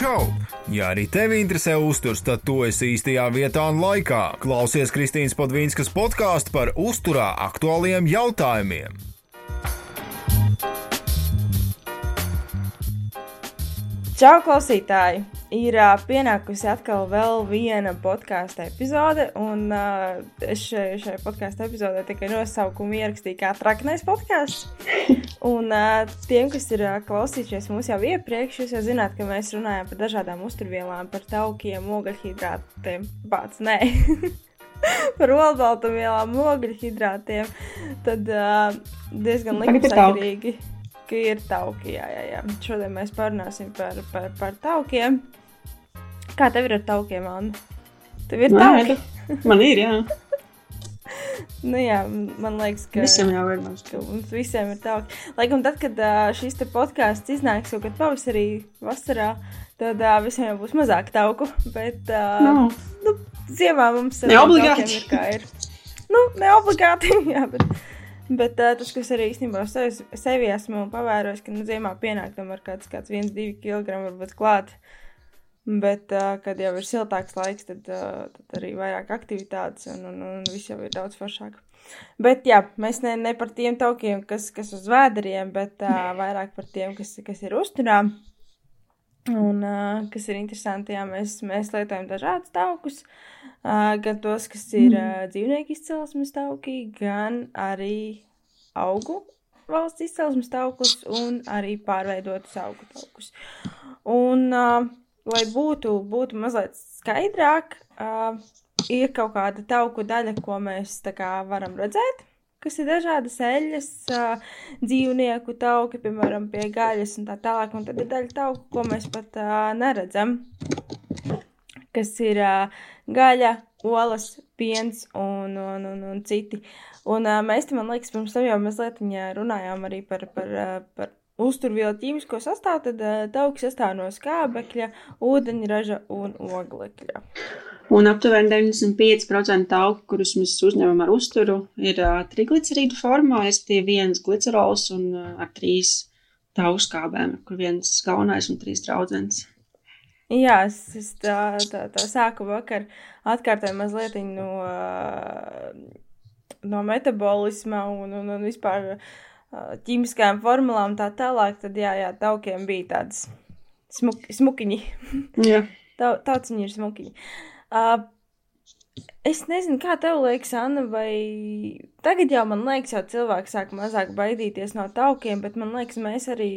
Čau! Ja arī tevi interesē uzturs, tad tu esi īstajā vietā un laikā. Klausies Kristīnas Podvīnskas podkāstu par uzturā aktuāliem jautājumiem. Čau, klausītāji! Ir uh, pienākusi atkal vēl viena podkāstu epizode, un uh, šai, šai podkāstu epizodē tikai nosaukumu ierakstīju kā traknais podkāsts. Un uh, tiem, kas ir uh, klausījušies mūs jau iepriekš, jūs jau zināt, ka mēs runājam par dažādām uzturvielām, par taukiem, ogļhidrātiem, bāc, nē. par olbaltumvielām, ogļhidrātiem. Tad uh, diezgan likumsakarīgi ka ir tauki. Jā, jā, jā. Šodien mēs parunāsim par, par, par taukiem. Kā tev ir ar taukiem, Anna? Tev ir tauki? Man ir, jā. nu, jā, man liekas, ka visiem jau ir mums. Mums visiem ir tauki. Lai gan tad, kad šis podkāsts iznāks kaut kad pavasarī, vasarā, tad uh, visiem jau būs mazāk tauku. Bet, uh, no. nu, ziemā mums ir neobligāti. Ir kā ir. Nu, neobligāti, jā, bet. Bet uh, tas, kas arī īstenībā sevi, sevi esmu pavērojis, ka nu, ziemā pienāk tam ar kāds, kāds 1-2 kg varbūt klāt. Bet, kad jau ir siltāks laiks, tad, tad arī vairāk aktivitātes un, un, un viss jau ir daudz foršāk. Bet, jā, mēs ne, ne par tiem taukiem, kas, kas uz vēderiem, bet uh, vairāk par tiem, kas, kas ir uzturā. Un uh, kas ir interesanti, jā, mēs, mēs lietojam dažādus taukus. Uh, gan tos, kas ir uh, dzīvnieku izcelsmes tauki, gan arī augu valsts izcelsmes taukus un arī pārveidotus augu taukus. Un, uh, lai būtu, būtu mazliet skaidrāk, uh, ir kaut kāda tauku daļa, ko mēs kā, varam redzēt. Kas ir dažādas eļļas, uh, dzīvnieku tauki, piemēram, pie gaļas un tā tālāk. Un tad ir daļa tauku, ko mēs pat uh, neredzam kas ir uh, gaļa, olas, piens un, un, un, un citi. Un uh, mēs te, man liekas, pirms tam jau mazliet runājām arī par, par, par uzturvielu ķīmisko sastāvu, tad uh, tauki sastāv no skābekļa, ūdeņraža un oglekļa. Un aptuveni 95% tauku, kurus mēs uzņemam ar uzturu, ir uh, triglicerīdu formā, respektīvi viens glicerols un uh, ar trīs tauku skābēm, kur viens galvenais un trīs draudzenes. Jā, es, es tā, tā, tā sāku vakar atkārtoju mazliet no, no metabolisma un, un, un vispār ķīmiskajām formulām tā tālāk, tad jā, jā, taukiem bija tādas smuk, smukiņi. Jā. Tā, tauciņi ir smukiņi. Uh, Es nezinu, kā tev liekas, Anna, vai tagad jau man liekas, jau cilvēki sāk mazāk baidīties no taukiem, bet man liekas, mēs arī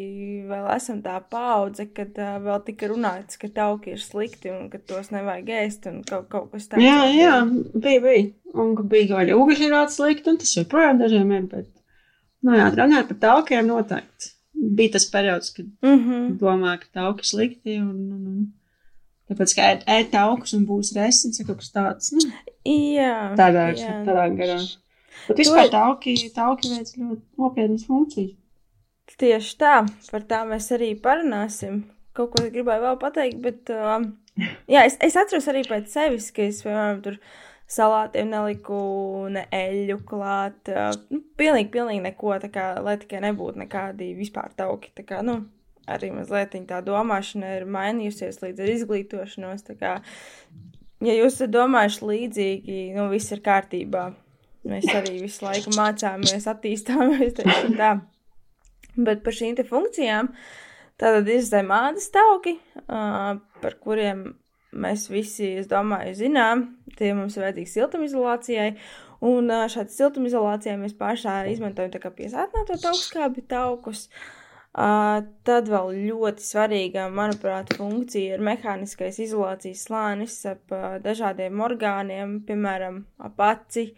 vēl esam tā paudze, kad uh, vēl tika runāts, ka tauki ir slikti un ka tos nevajag ēst un kaut, kaut kas tāds. Jā, jā, bija, bija. Un bija arī ugļhidrāts slikti, un tas joprojām dažiem ir, bet, nu jā, runājot par taukiem noteikti. Bija tas periods, kad mm -hmm. domā, ka tauki slikti un, un, un Tāpēc, ka ēd, ēd augus un būs resins, ja kaut kas tāds. Nu, jā. Tādā, jā. tādā garā. Bet vispār tauki, tauki veic ļoti nopietnas funkcijas. Tieši tā, par tā mēs arī parunāsim. Kaut ko gribēju vēl pateikt, bet, uh, jā, es, es atceros arī pēc sevis, ka es, piemēram, tur salātiem neliku ne eļļu klāt, nu, pilnīgi, pilnīgi neko, tā kā, lai tikai nebūtu nekādi vispār tauki, tā kā, nu, arī mazliet tā domāšana ir mainījusies līdz ar izglītošanos. Kā, ja jūs domājuši līdzīgi, nu viss ir kārtībā. Mēs arī visu laiku mācāmies, attīstāmies. Tā. Bet par šīm funkcijām tātad ir zemādas tauki, uh, par kuriem mēs visi, es domāju, zinām. Tie mums ir vajadzīgi siltumizolācijai. Un šādi siltumizolācijai mēs pašā izmantojam tā kā piesātnēto taukskābi taukus. Uh, tad vēl ļoti svarīga, manuprāt, funkcija ir mehāniskais izolācijas slānis ap uh, dažādiem orgāniem, piemēram, ap aci,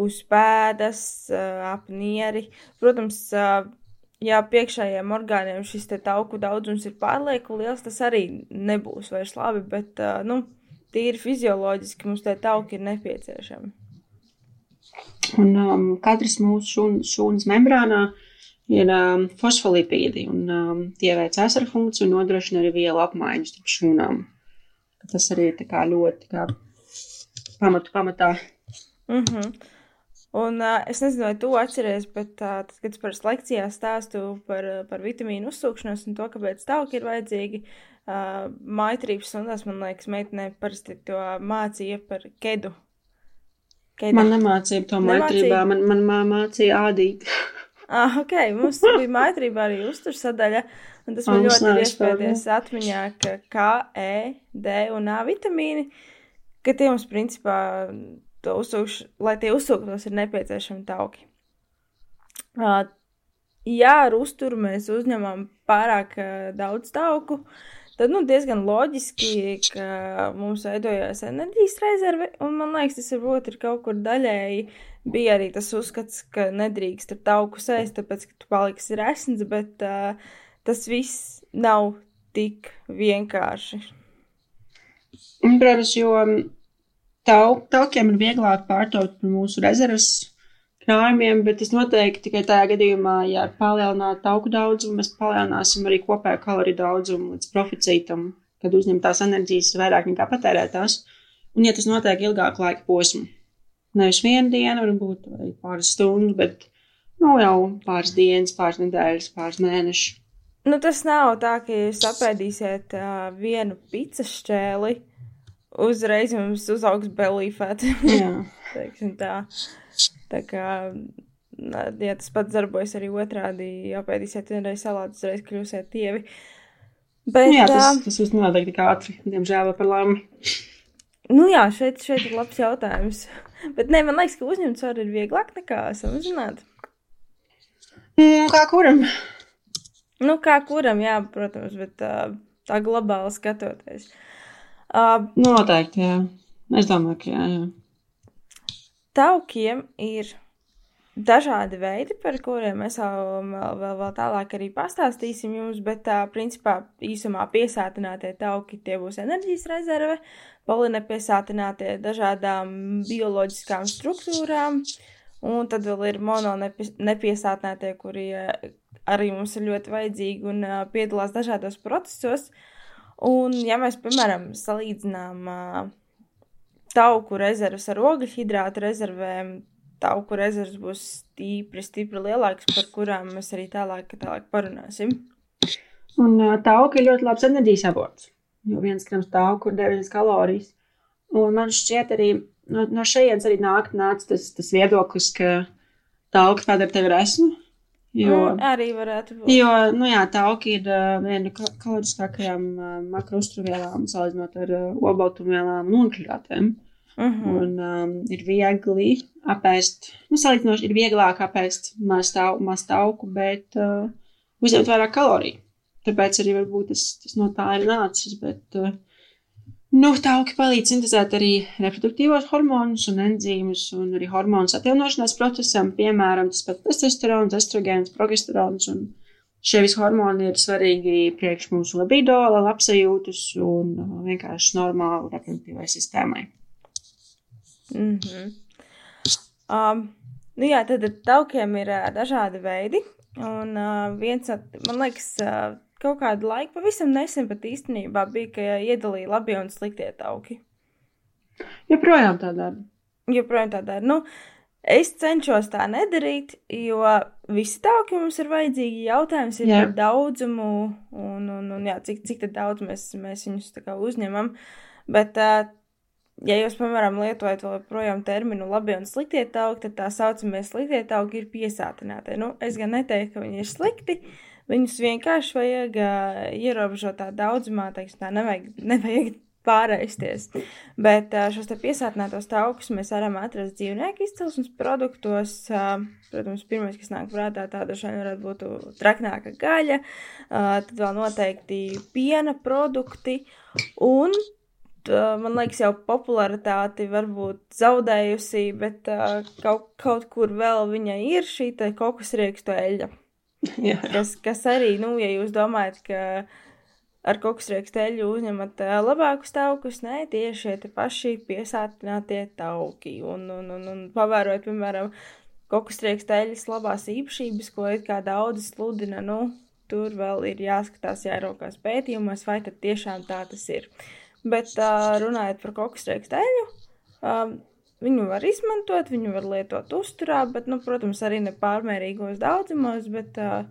uz pēdas, uh, ap nieri. Protams, uh, ja priekšējiem orgāniem šis tauku daudzums ir pārlieku liels, tas arī nebūs vairs labi, bet, nu, tīri fizioloģiski mums tie tauki ir nepieciešami. Un um, katrs mūsu šūn, šūnas membrānā ir um, fosfolipīdi, un um, tie veic asaru funkciju un nodrošina arī vielu apmaiņu starp šūnām. Tas arī ir ļoti kā, pamatu pamatā. Mm -hmm. Un uh, es nezinu, vai tu atceries, bet uh, tad, kad es parasti lekcijā stāstu par, par vitamīnu uzsūkšanos un to, kāpēc tauki ir vajadzīgi, uh, maitrības stundās, man liekas, meitenē parasti to mācīja par kedu. Kedu. Man nemācīja to maitrībā, man, man mācīja ādīt. ah, ok, mums bija maitrībā arī uztursadaļa, un tas man ļoti ir iespējies atmiņā, ka K, E, D un A vitamīni, ka tie mums principā to uzsūkš, lai tie uzsūktos, ir nepieciešami tauki. Uh, ja ar uzturu mēs uzņemam pārāk uh, daudz tauku, tad nu, diezgan loģiski, ka mums veidojās enerģijas rezerve, man liekas, tas varbūt ir kaut kur daļēji. Bija arī tas uzskats, ka nedrīkst ar tauku sēst, tāpēc, ka tu paliksi resns, bet uh, tas viss nav tik vienkārši. Protams, jo tau, taukiem ir vieglāk pārtaut par mūsu rezerves krājumiem, bet tas noteikti tikai tajā gadījumā, ja ar palielinātu tauku daudzumu, mēs palielināsim arī kopējo kaloriju daudzumu līdz proficītam, kad uzņemtās enerģijas ir vairāk nekā patērētās. Un, ja tas notiek ilgāku laika posmu, nevis vienu dienu, varbūt pāris stundas, bet nu, jau pāris dienas, pāris nedēļas, pāris mēnešus. Nu, tas nav tā, ka jūs apēdīsiet uh, vienu pizza šķēli uzreiz jums uzaugs belīfēt. Teiksim tā. Tā kā, ja tas pats darbojas arī otrādi, apēdīsiet vienreiz salātu, uzreiz kļūsiet tievi. Bet, nu jā, tas, tas viss nenotiek tik ātri, diemžēl par lēmu. Nu jā, šeit, šeit ir labs jautājums. Bet nē, man liekas, ka uzņemt svaru ir vieglāk nekā samazināt. Mm, kā kuram? Nu, kā kuram, jā, protams, bet tā, tā globāli skatoties. Uh, Uh, Noteikti, jā. Es domāju, ka jā. jā. Taukiem ir dažādi veidi, par kuriem mēs vēl, vēl, vēl, tālāk arī pastāstīsim jums, bet tā, principā, īsumā piesātinātie tauki tie būs enerģijas rezerve, polinepiesātinātie dažādām bioloģiskām struktūrām, un tad vēl ir mononepiesātinātie, kuri arī mums ir ļoti vajadzīgi un piedalās dažādos procesos. Uh, Un, ja mēs, piemēram, salīdzinām uh, tauku rezerves ar ogļhidrātu rezervēm, tauku rezerves būs stipri, stipri lielākas, par kurām mēs arī tālāk, tālāk parunāsim. Un uh, tauka ir ļoti labs enerģijas avots, jo viens grams tauku ir 9 kalorijas. Un man šķiet arī, no, no šejienes arī nāk nāc tas, tas viedoklis, ka tauka padara tevi resnu, Jo, mm, arī varētu būt. Jo, nu jā, tauki ir uh, viena no kaloriskākajām uh, makrostruvielām, salīdzinot ar uh, obaltumvielām un ogļhidrātiem. Mm -hmm. Un um, ir viegli apēst, nu, salīdzinoši ir vieglāk apēst maz, tau, maz tauku, bet uh, uzņemt vairāk kaloriju. Tāpēc arī varbūt tas, tas no tā ir nācis, bet uh, Nu, tauki palīdz sintēzēt arī reproduktīvos hormonus un enzīmus, un arī hormonus atjaunošanās procesam, piemēram, tas pats testosterons, estrogēns, progesterons. Šie visi hormoni ir svarīgi priekš mūsu libido, labsajūtas un uh, vienkārši normālu reproduktīvai sistēmai. Mm -hmm. um, nu jā, tad taukiem ir uh, dažādi veidi, un uh, viens, man liekas, uh, kaut kādu laiku, pavisam nesen pat īstenībā bija, ka iedalīja labie un sliktie tauki. Joprojām tā dara. Joprojām tā dara. Nu, es cenšos tā nedarīt, jo visi tauki mums ir vajadzīgi. Jautājums ir jā. par daudzumu un, un, un jā, cik, cik daudz mēs, mēs viņus uzņemam. Bet, ja jūs, piemēram, lietojat vēl projām terminu labi un sliktie tauki, tad tā saucamie sliktie tauki ir piesātinātie. Nu, es gan neteiktu, ka viņi ir slikti. Uh, Viņus vienkārši vajag uh, ierobežotā daudzumā, teiksim, tā nevajag, nevajag pārēsties. Bet uh, šos piesātinātos taukus mēs varam atrast dzīvnieku izcelsmes produktos. Uh, protams, pirmais, kas nāk prātā, tā dažai varētu būt traknāka gaļa, uh, tad vēl noteikti piena produkti un man liekas, jau popularitāti varbūt zaudējusi, bet uh, kaut, kaut kur vēl viņa ir šī kokosriekstu eļļa. kas, kas arī, nu, ja jūs domājat, ka ar kokosriekstu eļļu uzņemat labākus taukus, nē, tieši tie paši piesātinātie tauki. Un, un, un, un pavērojot, piemēram, kokosriekstu eļļas labās īpašības, ko it kā daudzi sludina, nu, tur vēl ir jāskatās, jāraukās pētījumos, vai tad tiešām tā tas ir. Bet uh, runājot par kokosriekstu eļļu, um, viņu var izmantot, viņu var lietot uzturā, bet, nu, protams, arī ne pārmērīgos daudzumos, bet uh,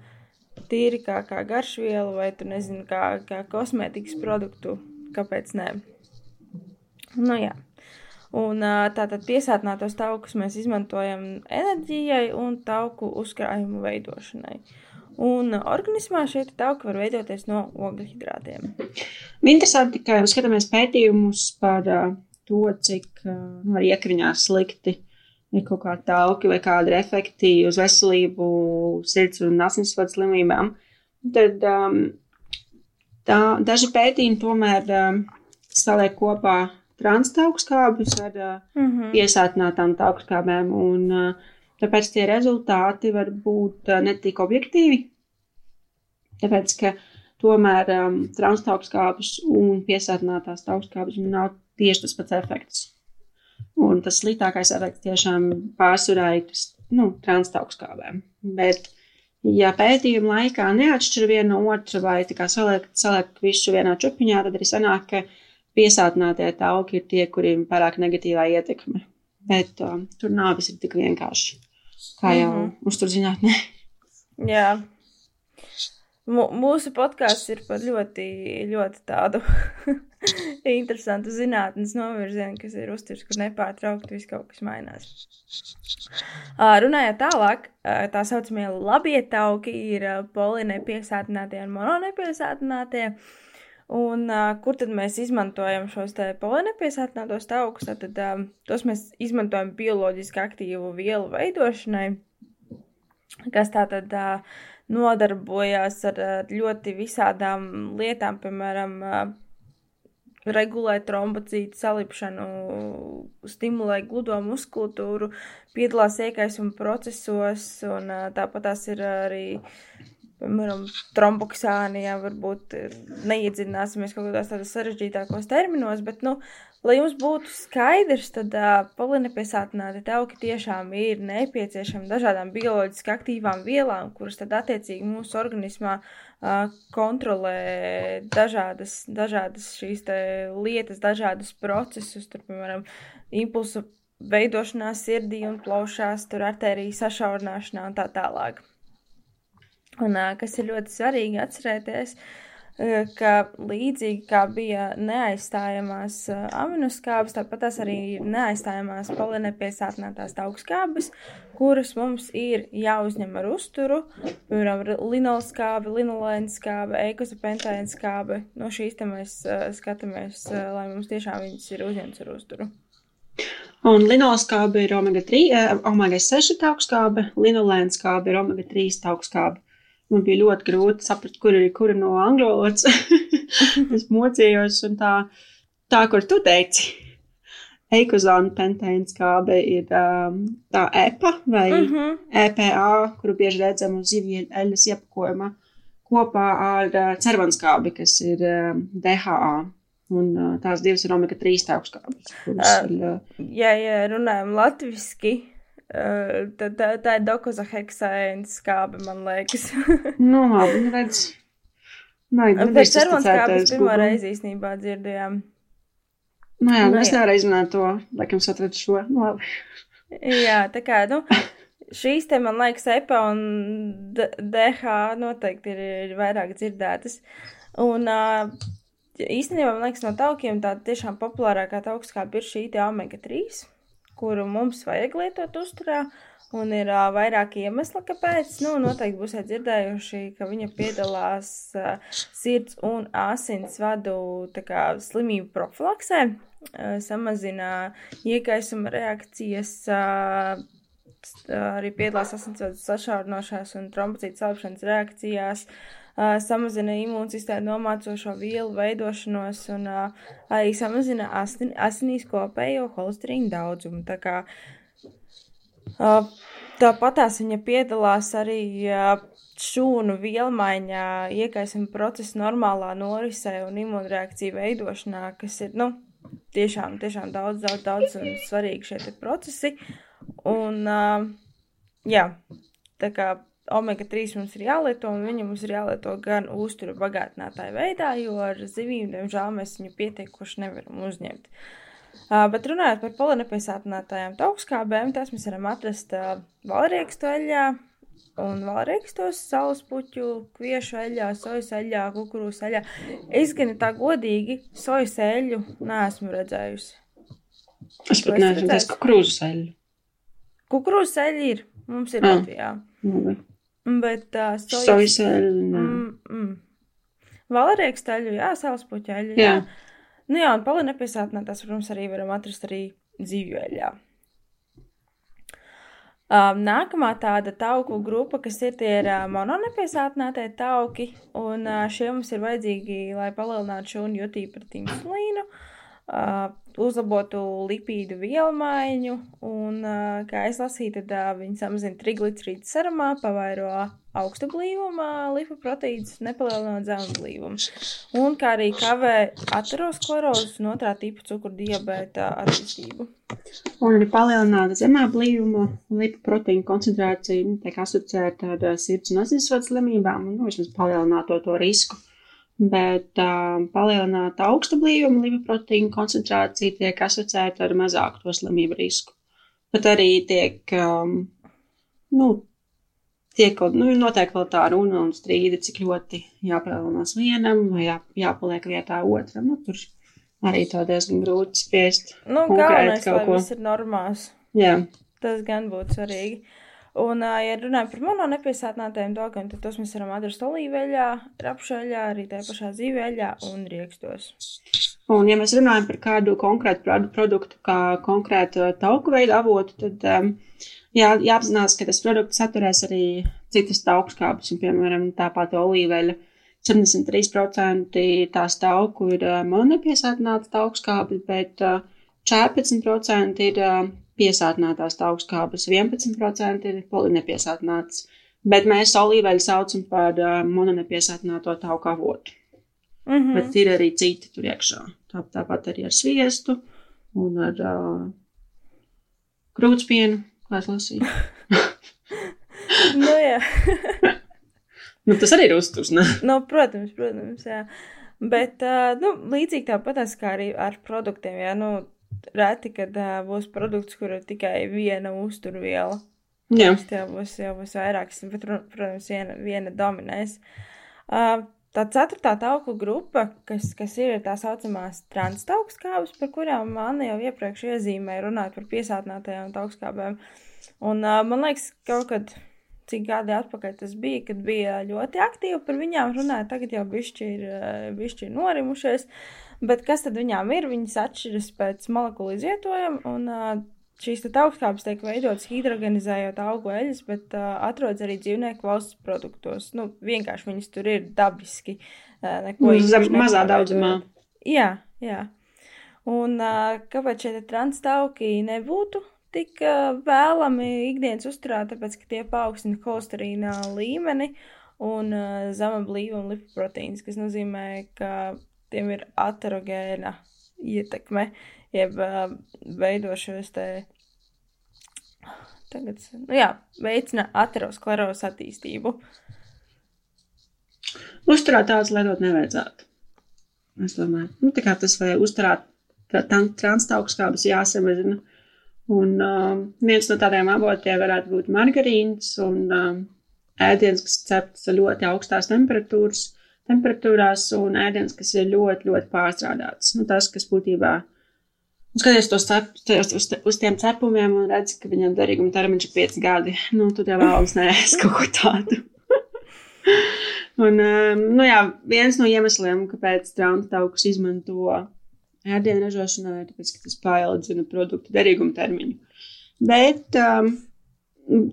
tīri kā, kā garšvielu vai, tu nezini, kā, kā kosmētikas produktu, kāpēc nē. Nu, jā. Un tātad piesātinātos taukus mēs izmantojam enerģijai un tauku uzkrājumu veidošanai. Un organismā šie tauki var veidoties no ogļhidrātiem. Interesanti, ka skatāmies pētījumus par uh, to, cik uh, var iekriņās slikti ir kaut kādi tauki vai kādi efekti uz veselību, sirds un asinsvadu slimībām. Tad um, tā, daži pētījumi tomēr um, saliek kopā transtaukskābus ar uh, mm -hmm. piesātinātām taukskābēm, un uh, tāpēc tie rezultāti var būt uh, netik objektīvi. Tāpēc, ka tomēr um, transtaukskābus un piesātinātās taukskābus nav tieši tas pats efekts. Un tas sliktākais efekts tiešām pārsvarā ir nu, transtaukskābēm. Bet, ja pētījuma laikā neatšķir vienu no otra vai saliek, saliek visu vienā čupiņā, tad arī sanāk, ka piesātinātie tauki ir tie, kuriem pārāk negatīvā ietekme. Bet um, tur nav viss tik vienkārši, kā jau mm -hmm. uzturzinātnē. Jā. Mūsu podkāsts ir par ļoti, ļoti tādu interesantu zinātnes novirzienu, kas ir uzturs, kur nepārtraukti viss kaut kas mainās. Uh, runājot tālāk, uh, tā saucamie labie tauki ir uh, polinepiesātinātie un mononepiesātinātie. Un uh, kur tad mēs izmantojam šos polinepiesātinātos taukus? Tad uh, tos mēs izmantojam bioloģiski aktīvu vielu veidošanai, kas tātad uh, nodarbojas ar uh, ļoti visādām lietām, piemēram, regulē trombocītu salipšanu, stimulē gludo muskultūru, piedalās iekaisuma procesos, un tāpat tās ir arī piemēram, tromboksānijā, varbūt neiedzināsimies kaut kādos tādos sarežģītākos terminos, bet, nu, lai jums būtu skaidrs, tad uh, polinepiesātināti tauki tiešām ir nepieciešami dažādām bioloģiski aktīvām vielām, kuras tad attiecīgi mūsu organismā uh, kontrolē dažādas, dažādas šīs lietas, dažādus procesus, tur, piemēram, impulsu veidošanās sirdī un plaušās, tur arteriju sašaurināšanā un tā tālāk. Un kas ir ļoti svarīgi atcerēties, ka līdzīgi kā bija neaizstājamās aminoskābes, tāpat tās arī ir neaizstājamās polinepiesātinātās augstskābes, kuras mums ir jāuzņem ar uzturu, piemēram, linolskābe, linolēnskābe, eikozapentēnskābe. No šīs te mēs skatāmies, lai mums tiešām viņas ir uzņemts ar uzturu. Un linolskābe ir omega 3, omega 6 augstskābe, linolēnskābe ir omega 3 augstskābe. Man bija ļoti grūti saprast, kur ir kura no angļu valodas. es mocījos, un tā, tā kur tu teici, eikozāna pentēna skābe ir um, tā EPA vai uh mhm. -huh. EPA, kuru bieži redzam uz zivju eļas iepakojumā, kopā ar uh, cervanskābi, kas ir um, DHA. Un uh, tās divas ir omega 3 augstskābes. Uh, ja, ja runājam latviski, Uh, tā, tā, tā ir dokuza heksēna skābe, man liekas. nu, labi, nu redz. Nē, nu, bet cervons skābes pirmo reizi īstenībā dzirdējām. Nu jā, nu, es jā. nevaru izrunāt to, laikam satradu šo. Nu, labi. jā, tā kā, nu, šīs te, man liekas, EPA un DH noteikti ir, ir vairāk dzirdētas. Un uh, īstenībā, man liekas, no taukiem tā tiešām populārākā taukskāba ir šī te omega 3 kuru mums vajag lietot uzturā. Un ir uh, vairāki iemesli, kāpēc. Nu, noteikti būsiet dzirdējuši, ka viņa piedalās uh, sirds un asins vadu kā, slimību profilaksē, uh, samazina iekaisuma reakcijas, uh, arī piedalās asinsvadu sašaurinošās un trombocītu salpšanas reakcijās. Uh, uh, samazina imūnsistēmu nomācošo vielu veidošanos un uh, arī samazina asin, asinīs kopējo holesterīnu daudzumu. Tā kā uh, tāpatās viņa piedalās arī uh, šūnu vielmaiņā, iekaisuma procesa normālā norisē un imunreakciju veidošanā, kas ir, nu, tiešām, tiešām daudz, daudz, daudz un svarīgi šie procesi. Un, uh, jā, tā kā omega 3 mums ir jālieto, un viņa mums ir jālieto gan uzturu bagātinātāju veidā, jo ar zivīm, diemžēl, mēs viņu pietiekoši nevaram uzņemt. Uh, bet runājot par polinepiesātinātājām augstskābēm, tās mēs varam atrast uh, valriekstu eļļā, un valriekstos saules puķu, kviešu eļļā, sojas eļļā, kukurūzu eļļā. Es gan tā godīgi sojas eļļu neesmu redzējusi. Es pat neesmu redzējis kukurūzu eļļu. Kukurūzu eļļa ir, mums ir ah. Latvijā. Mm. Bet uh, sojas, eļļa. Mm, mm. Valriekstu eļļu, jā, saules puķu eļļu. Jā. jā. Nu jā, un polinepiesātinātās, protams, arī varam atrast arī dzīvju eļļā. Um, nākamā tāda tauku grupa, kas ir tie ir uh, mononepiesātinātie tauki, un uh, šie mums ir vajadzīgi, lai palielinātu šūnu jutību pret insulīnu. Uh, uzlabotu lipīdu vielu maiņu, un, kā es lasīju, tad viņi samazina triglicerīdu serumā, pavairo augstu blīvumu, lipoproteīdus, nepalielinot zemu blīvumu, un kā arī kavē aterosklerozes un otrā tipa cukuru diabēta attīstību. Un arī palielināta zemā blīvuma lipoproteīna koncentrācija nu, tiek asociēta ar sirds un asinsvadu slimībām, un nu, vismaz palielināto to risku bet uh, palielināta augsta blīvuma lipoproteīna koncentrācija tiek asociēta ar mazāku to slimību risku. Bet arī tiek, um, nu, tiek, nu, notiek vēl tā runa un strīdi, cik ļoti jāpalielinās vienam vai jā, jāpaliek vietā otram. Nu, tur arī tā diezgan grūti spriest. Nu, galvenais, lai ko. viss ir normāls. Jā. Tas gan būtu svarīgi. Un, ja runājam par mononepiesātinātajiem dogiem, tad tos mēs varam atrast olīveļā, rapšaļā, arī tajā pašā zīveļā un riekstos. Un, ja mēs runājam par kādu konkrētu produktu, kā konkrētu tauku veidu avotu, tad um, jā, jāapzinās, ka tas produkts saturēs arī citas taukskāpes, un, piemēram, tāpat olīveļa. 73% tās tauku ir mononepiesātināta taukskāpes, bet uh, 14% ir piesātinātās augstskābes, 11% ir polinepiesātināts, bet mēs olīveļu saucam par uh, mononepiesātināto tauku avotu. Mm -hmm. Bet ir arī citi tur iekšā. Tā, tāpat arī ar sviestu un ar uh, krūtspienu, kā es lasīju. nu, jā. nu, tas arī ir uzturs, ne? Nu, protams, protams, jā. Bet, uh, nu, līdzīgi tāpat kā arī ar produktiem, jā, nu, reti, kad uh, būs produkts, kur ir tikai viena uzturviela. Jā. Tā būs jau būs vairākas, bet, protams, viena, viena dominēs. Uh, tā ceturtā tauku grupa, kas, kas ir tā saucamās transtaugskābes, par kurām Anna jau iepriekš iezīmēja runāt par piesātinātajām taugskābēm. Un uh, man liekas, kaut kad cik gadi atpakaļ tas bija, kad bija ļoti aktīvi par viņām runāt. Tagad jau bišķi ir, bišķi ir norimušies. Bet kas tad viņām ir? Viņas atšķiras pēc molekulu izvietojuma, un uh, šīs augstskāpes tiek veidotas hidrogenizējot augu eļļas, bet uh, atrodas arī dzīvnieku valsts produktos. Nu, vienkārši viņas tur ir dabiski. Uh, neko zem mazā daudzumā. Jā, jā. Un uh, kāpēc šie transtauki nebūtu tik vēlami ikdienas uzturā, tāpēc, ka tie paaugstina holesterīna līmeni un uh, zema blīvuma lipoproteīns, kas nozīmē, ka tiem ir aterogēna ietekme, jeb uh, veido šos te. Tagad, nu jā, veicina aterosklerozu attīstību. Uzturēt tādas lietot nevajadzētu. Es domāju, nu, tā kā tas vai uzturēt transtaugskābes jāsamazina. Un um, viens no tādiem avotiem varētu būt margarīns un um, ēdiens, kas cepts ļoti augstās temperatūras temperatūrās un ēdiens, kas ir ļoti, ļoti pārstrādāts. Nu, tas, kas būtībā skaties tos cep, uz, uz, uz tiem cepumiem un redz, ka viņam derīguma termiņš ir 5 gadi, nu, tad jau vēlams neēst kaut ko tādu. un, um, nu jā, viens no iemesliem, kāpēc traumas taukus izmanto ēdienu ražošanā, ir tāpēc, ka tas paildzina produktu derīguma termiņu. Bet um,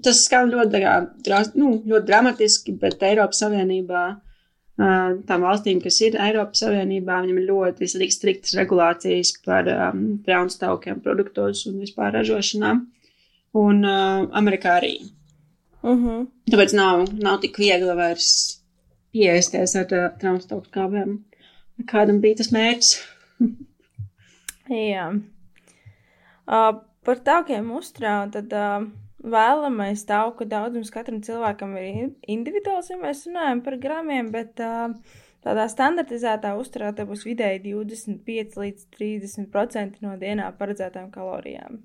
tas skan ļoti, dra, nu, ļoti dramatiski, bet Eiropas Savienībā tām valstīm, kas ir Eiropas Savienībā, viņam ir ļoti striktas regulācijas par um, braunstaukiem produktos un vispār ražošanā. Un uh, Amerikā arī. Uh mhm. -huh. Tāpēc nav, nav tik viegli vairs pieeisties ar uh, braunstauku kāpēm. Kādam bija tas mērķis? Jā. Uh, par taukiem uztrauc, tad uh, vēlamais tauku daudzums katram cilvēkam ir individuāls, ja mēs runājam par gramiem, bet uh, tādā standartizētā uzturā te būs vidēji 25 līdz 30% no dienā paredzētām kalorijām.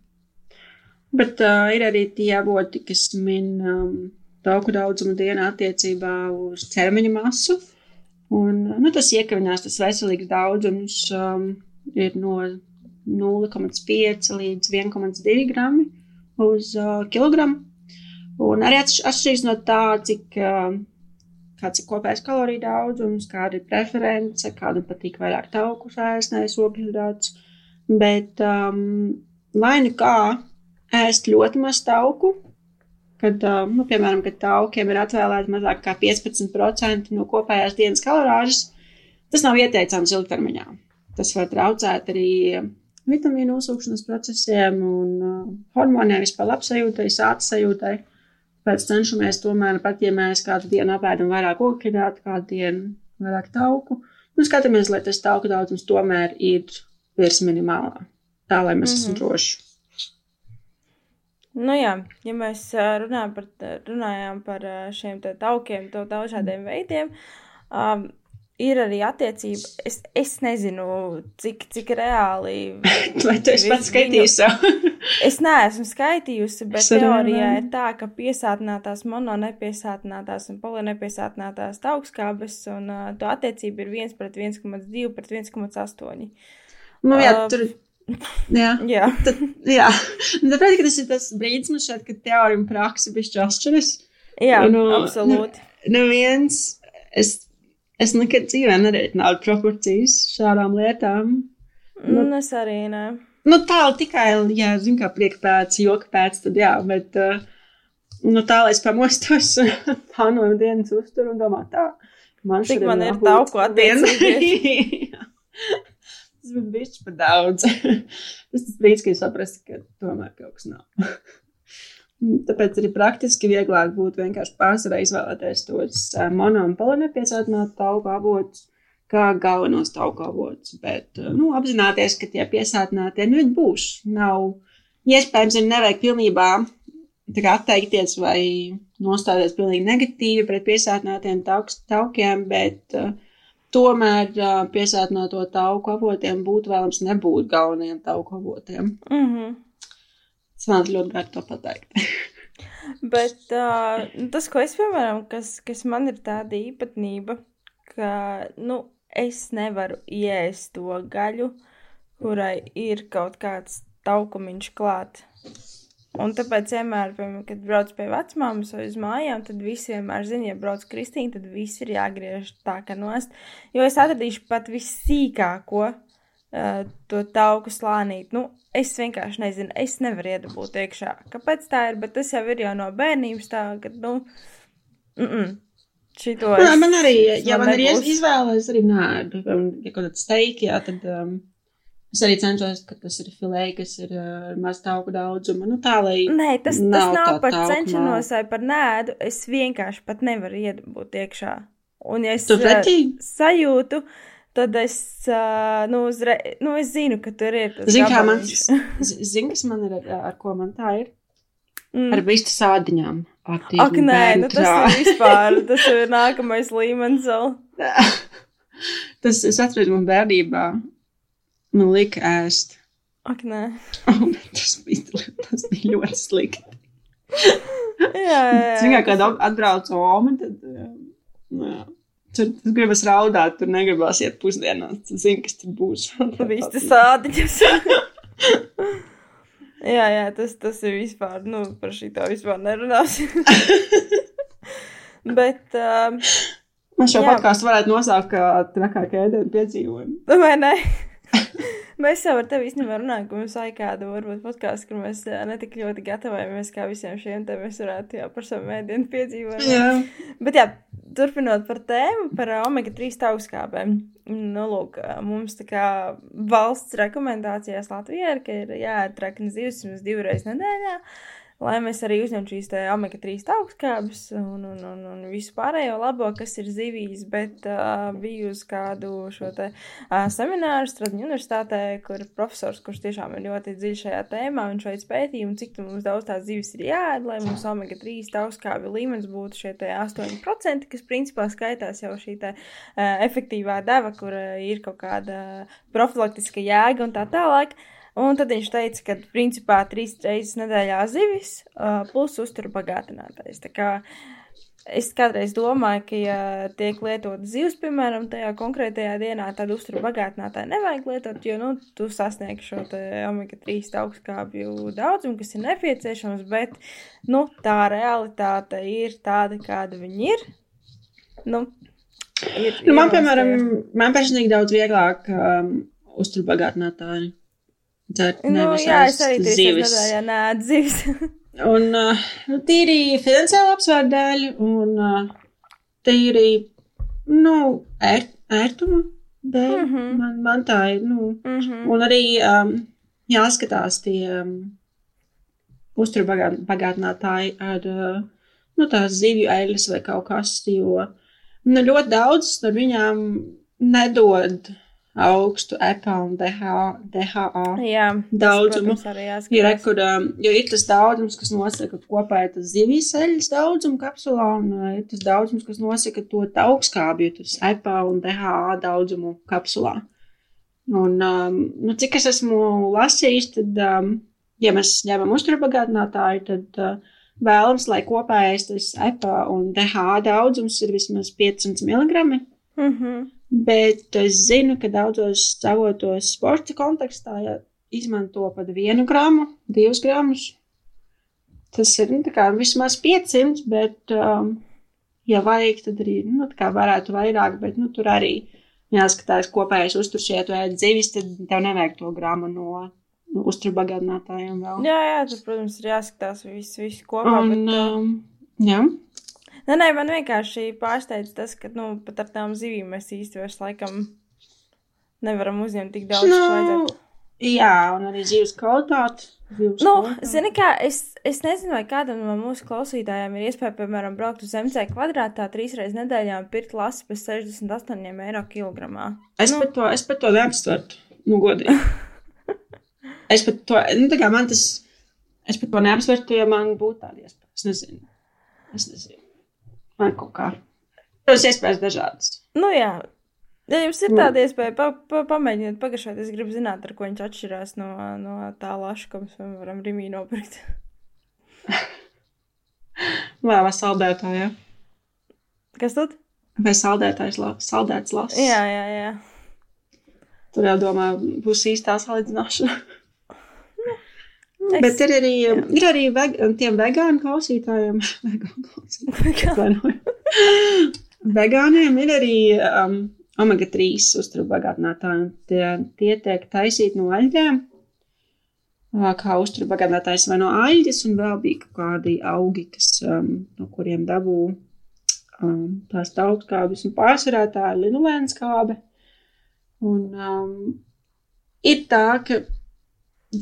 Bet uh, ir arī tie avoti, kas min um, tauku daudzumu dienā attiecībā uz ķermeņa masu. Un, nu, tas iekavinās, tas veselīgs daudzums um, ir no 0,5 līdz 1,2 grami uz uh, kilogramu. Un arī atšķirīgs no tā, cik uh, kāds ir kopējais kaloriju daudzums, kāda ir preference, kādam patīk vairāk tauku nevis ogļhidrātus. Bet, um, lai nu kā, ēst ļoti maz tauku. Kad, nu, piemēram, kad taukiem ir atvēlēta mazāk kā 15% no kopējās dienas kalorāžas, tas nav ieteicams ilgtermiņā. Tas var traucēt arī vitamīnu uzsūkšanas procesiem un uh, hormoniem, vispār labsajūtai, sāta sajūtai. Pēc cenšamies tomēr, pat ja mēs kādu dienu apēdam vairāk ogļhidrātu, kādu dienu vairāk tauku, nu, skatāmies, lai tas tauku daudzums tomēr ir virs minimālā. Tā, lai mēs mm -hmm. esam droši. Nu jā, ja mēs runājam par, runājām par šiem taukiem, to dažādiem veidiem, um, ir arī attiecība. Es, es nezinu, cik, cik reāli. Vai tu esi pats skaitījusi? es neesmu skaitījusi, bet teorijā ir tā, ka piesātinātās, mononepiesātinātās un polinepiesātinātās augstskābes un uh, to attiecība ir 1 pret 1,2 pret 1,8. Nu jā, uh, tur Jā, jā. Tad, jā. Nu, tāpēc tas ir tas brīdis, man šķiet, ka teorija un praksa bišķi atšķiras. Jā, nu, absolūti. Neviens, nu, es, es nekad dzīvē nereiķinātu proporcijas šādām lietām. Nu, es arī ne. Nu, tā tikai, jā, zinu, kā prieka pēc, joka pēc, tad jā, bet, uh, nu, tā, lai es pamostos, plānoju dienas uzturu un domā tā, man šodien man ir tauku attiecības. Tas bija bijis par daudz. tas tas brīdis, kad es sapratu, ka tomēr kaut kas nav. Tāpēc arī praktiski vieglāk būtu vienkārši pārsvarā izvēlēties tos mono un polinepiesātinātu tauku avotus kā galvenos tauku avotus. Bet nu, apzināties, ka tie piesātinātie nu, būs. Nav iespējams arī nevajag pilnībā atteikties vai nostāties pilnīgi negatīvi pret piesātinātiem taukiem, bet uh, tomēr piesātināto tauku avotiem būtu vēlams nebūt galvenajiem tauku avotiem. Mm -hmm. Man ļoti grūti to pateikt. Bet uh, tas, ko es piemēram, kas, kas man ir tāda īpatnība, ka, nu, es nevaru iēst to gaļu, kurai ir kaut kāds taukumiņš klāt. Un tāpēc vienmēr, piemēram, kad brauc pie vecmāmas vai uz mājām, tad visi vienmēr zina, ja brauc Kristīna, tad viss ir jāgriež tā kā nost. Jo es atradīšu pat vissīkāko uh, to tauku slānīt. Nu, es vienkārši nezinu, es nevaru iedabūt iekšā. Kāpēc tā ir? Bet tas jau ir jau no bērnības tā, ka, nu, mm -mm. Šito es, man arī, ja man, man ir izvēle, es arī nē, ja kaut kāds steiki, jā, tad. Um... Es arī cenšos, ka tas ir filē, kas ir uh, maz tauku daudzuma. Nu, tā, lai Nē, tas nav, tas nav par cenšanos vai par nēdu. Es vienkārši pat nevaru iedabūt iekšā. Un, ja es uh, sajūtu, tad es, uh, nu, uzre... nu, es zinu, ka tur ir. Zini, kā man, zini, kas man ir, ar, ar ko man tā ir? Mm. Ar vistu sādiņām. Ak, nē, nu, tas ir vispār, tas ir nākamais līmenis vēl. tas, es atceros, man bērnībā Man lika ēst. Ak, nē. Oh, tas, bija, tas bija ļoti slikti. jā, jā. Ziniet, kad atbrauc Oma, tad. Jā. Tur gribas raudāt, tur negribas iet pusdienās. Tu zini, kas tur būs. Viss tas sādiņas. jā, jā, tas, tas ir vispār, nu, par šī tā vispār nerunāsim. Bet. Um, Man šo podkāstu varētu nosaukt kā trakākā ēdienu piedzīvojumu. Vai ne? Mēs jau ar tevi īstenībā runājam, ka mums vajag kādu, varbūt, podkāstu, kur mēs netik ļoti gatavojamies kā visiem šiem te mēs varētu jau par savu mēdienu piedzīvot. Jā. Bet jā, turpinot par tēmu, par omega-3 taukskābēm. Nu, lūk, mums tā kā valsts rekomendācijās Latvijā ir, ka ir jāēd traknes divas divreiz nedēļā. Lai mēs arī uzņemtu šīs omega-3 augstskābes un, un, un, un visu pārējo labo, kas ir zivīs, bet uh, biju uz kādu šo te uh, semināru Stradņu universitātē, kur profesors, kurš tiešām ir ļoti dziļš šajā tēmā, viņš veids pētījumu, cik mums daudz tās zivis ir jāēd, lai mums omega-3 augstskābju līmenis būtu šie 8%, kas principā skaitās jau šī te uh, efektīvā deva, kur uh, ir kaut kāda profilaktiska jēga un tā tālāk. Uh, Un tad viņš teica, ka principā trīs reizes nedēļā zivis uh, plus uzturu bagātinātais. Tā kā es kādreiz domāju, ka, ja tiek lietot zivs, piemēram, tajā konkrētajā dienā, tad uzturu bagātinātāju nevajag lietot, jo, nu, tu sasniegsi šo omega-3 augstskābju daudzumu, kas ir nepieciešams, bet, nu, tā realitāte ir tāda, kāda viņi ir. Nu, ir nu, man, piemēram, man personīgi daudz vieglāk um, uzturu dzert nu, jā, es arī trīs nedēļā nēdu zivis. un uh, tīri finansiāli apsvērt dēļ, un uh, tīri, nu, ērt, ērtuma dēļ. Mm -hmm. man, man tā ir, nu, mm -hmm. un arī um, jāskatās tie um, uzturbagātinātāji ar, uh, nu, tās zivju eļas vai kaut kas, jo, nu, ļoti daudz no viņām nedod augstu EPA un DHA, DHA Jā, daudzumu. Ir, kur, jo ir tas daudzums, kas nosaka kopēji tas zivīs eļas daudzumu kapsulā, un uh, ir tas daudzums, kas nosaka to augstskābju, tas EPA un DHA daudzumu kapsulā. Un, um, nu, cik es esmu lasījis, tad, um, ja mēs ņemam uzturbagātinātāju, tad uh, vēlams, lai kopējais tas EPA un DHA daudzums ir vismaz 500 mg. Mm -hmm. Bet es zinu, ka daudzos avotos sporta kontekstā ja izmanto pat vienu gramu, divus gramus. Tas ir nu, vismaz 500, bet, um, ja vajag, tad arī nu, varētu vairāk. Bet nu, tur arī jāskatās kopējais uzturs, ja tu ēd zivis, tad tev nevajag to gramu no nu, uzturbagādinātājiem vēl. Jā, jā, tur, protams, ir jāskatās viss, viss kopā. Un, bet, um, jā. Nē, nē, man vienkārši pārsteidz tas, ka, nu, pat ar tām zivīm mēs īsti vairs laikam nevaram uzņemt tik daudz, nu, vajadzētu. Jā, un arī zivs kvalitāte. Nu, zini kā, es, es nezinu, vai kādam no mūsu klausītājiem ir iespēja, piemēram, braukt uz MC kvadrātā trīs reizes nedēļā un pirkt lasi pēc 68 eiro kilogramā. Es nu. pat to, es pat to neapstvertu, nu, godīgi. es pat to, nu, tā kā man tas, es pat to neapsvertu, ja man būtu tāda iespēja. Es nezinu. Es nezinu. Vai kaut kā. Tas iespējas dažādas. Nu jā. Ja jums ir tāda iespēja, pa, pa, pamēģiniet pagašot. Es gribu zināt, ar ko viņš atšķirās no, no tā laša, ko mēs varam Rimī nopirkt. Vai saldētājā? Kas tad? Vai saldētājs, la, saldēts lasis? Jā, jā, jā. Tur jau domā, būs īstā salīdzināšana. Es, Bet ir arī, jā. ir arī veg, tiem vegānu klausītājiem, vegānu klausītājiem. Vegāniem ir arī um, omega-3 uzturu bagātinātāji. Tie, tie tiek taisīti no aļģēm, kā uzturu bagātinātājs vai no aļģes, un vēl bija kaut kādi augi, kas, um, no kuriem dabū um, tās augstskābes, un pārsvarā tā ir linolēna skābe. Un um, ir tā, ka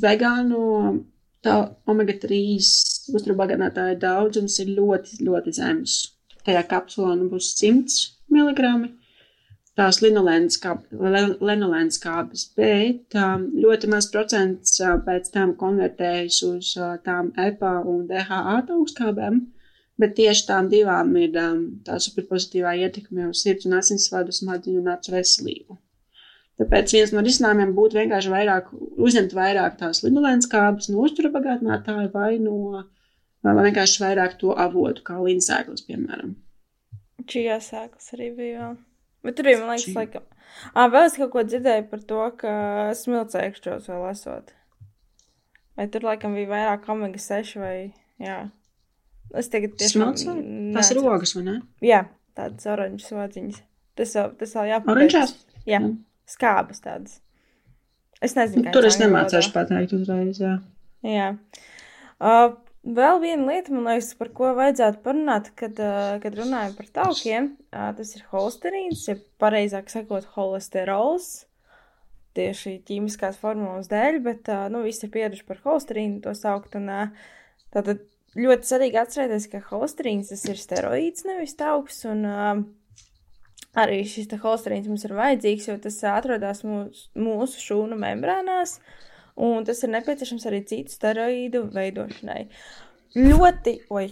vegānu tā omega-3 uzturbagātinātāja daudzums ir ļoti, ļoti zems. Tajā kapsulā nu būs 100 mg. Tās linolēnas kāpes, bet um, ļoti maz procents uh, pēc tam konvertējas uz uh, tām EPA un DHA augstskābēm, bet tieši tām divām ir um, tā superpozitīvā ietekme uz sirds un asinsvadu smadzeņu un acu veselību. Tāpēc viens no risinājumiem būtu vienkārši vairāk, uzņemt vairāk tās lidolēnas kāpnes no uztura bagātinātāja vai no vai vienkārši vairāk to avotu, kā līdzsēklas, piemēram. Čijā sēklas arī bija. Bet tur bija, man liekas, laikam. Ā, vēl es kaut ko dzirdēju par to, ka smilcēkšķos vēl esot. Vai tur laikam bija vairāk omega 6 vai, jā. Es tagad tiešām... Smilcē? Tas ir rogas, vai ne? Jā, tādas oranžas vadziņas. Tas vēl, tas vēl jāpapēc. Oranžās? Jā. jā skābas tādas. Es nezinu, kā Tur es nemācīšu pateikt uzreiz, jā. Jā. Uh, vēl viena lieta, man liekas, par ko vajadzētu parunāt, kad, uh, kad runājam par taukiem, uh, tas ir holesterīns, ja pareizāk sakot, holesterols. Tieši ķīmiskās formulas dēļ, bet, uh, nu, visi ir pieraduši par holesterīnu to saukt, un uh, Tātad ļoti svarīgi atcerēties, ka holesterīns tas ir steroīds, nevis tauks, un uh, arī šis holesterīns mums ir vajadzīgs, jo tas atrodas mūs, mūsu šūnu membrānās, un tas ir nepieciešams arī citu steroīdu veidošanai. Ļoti, oi,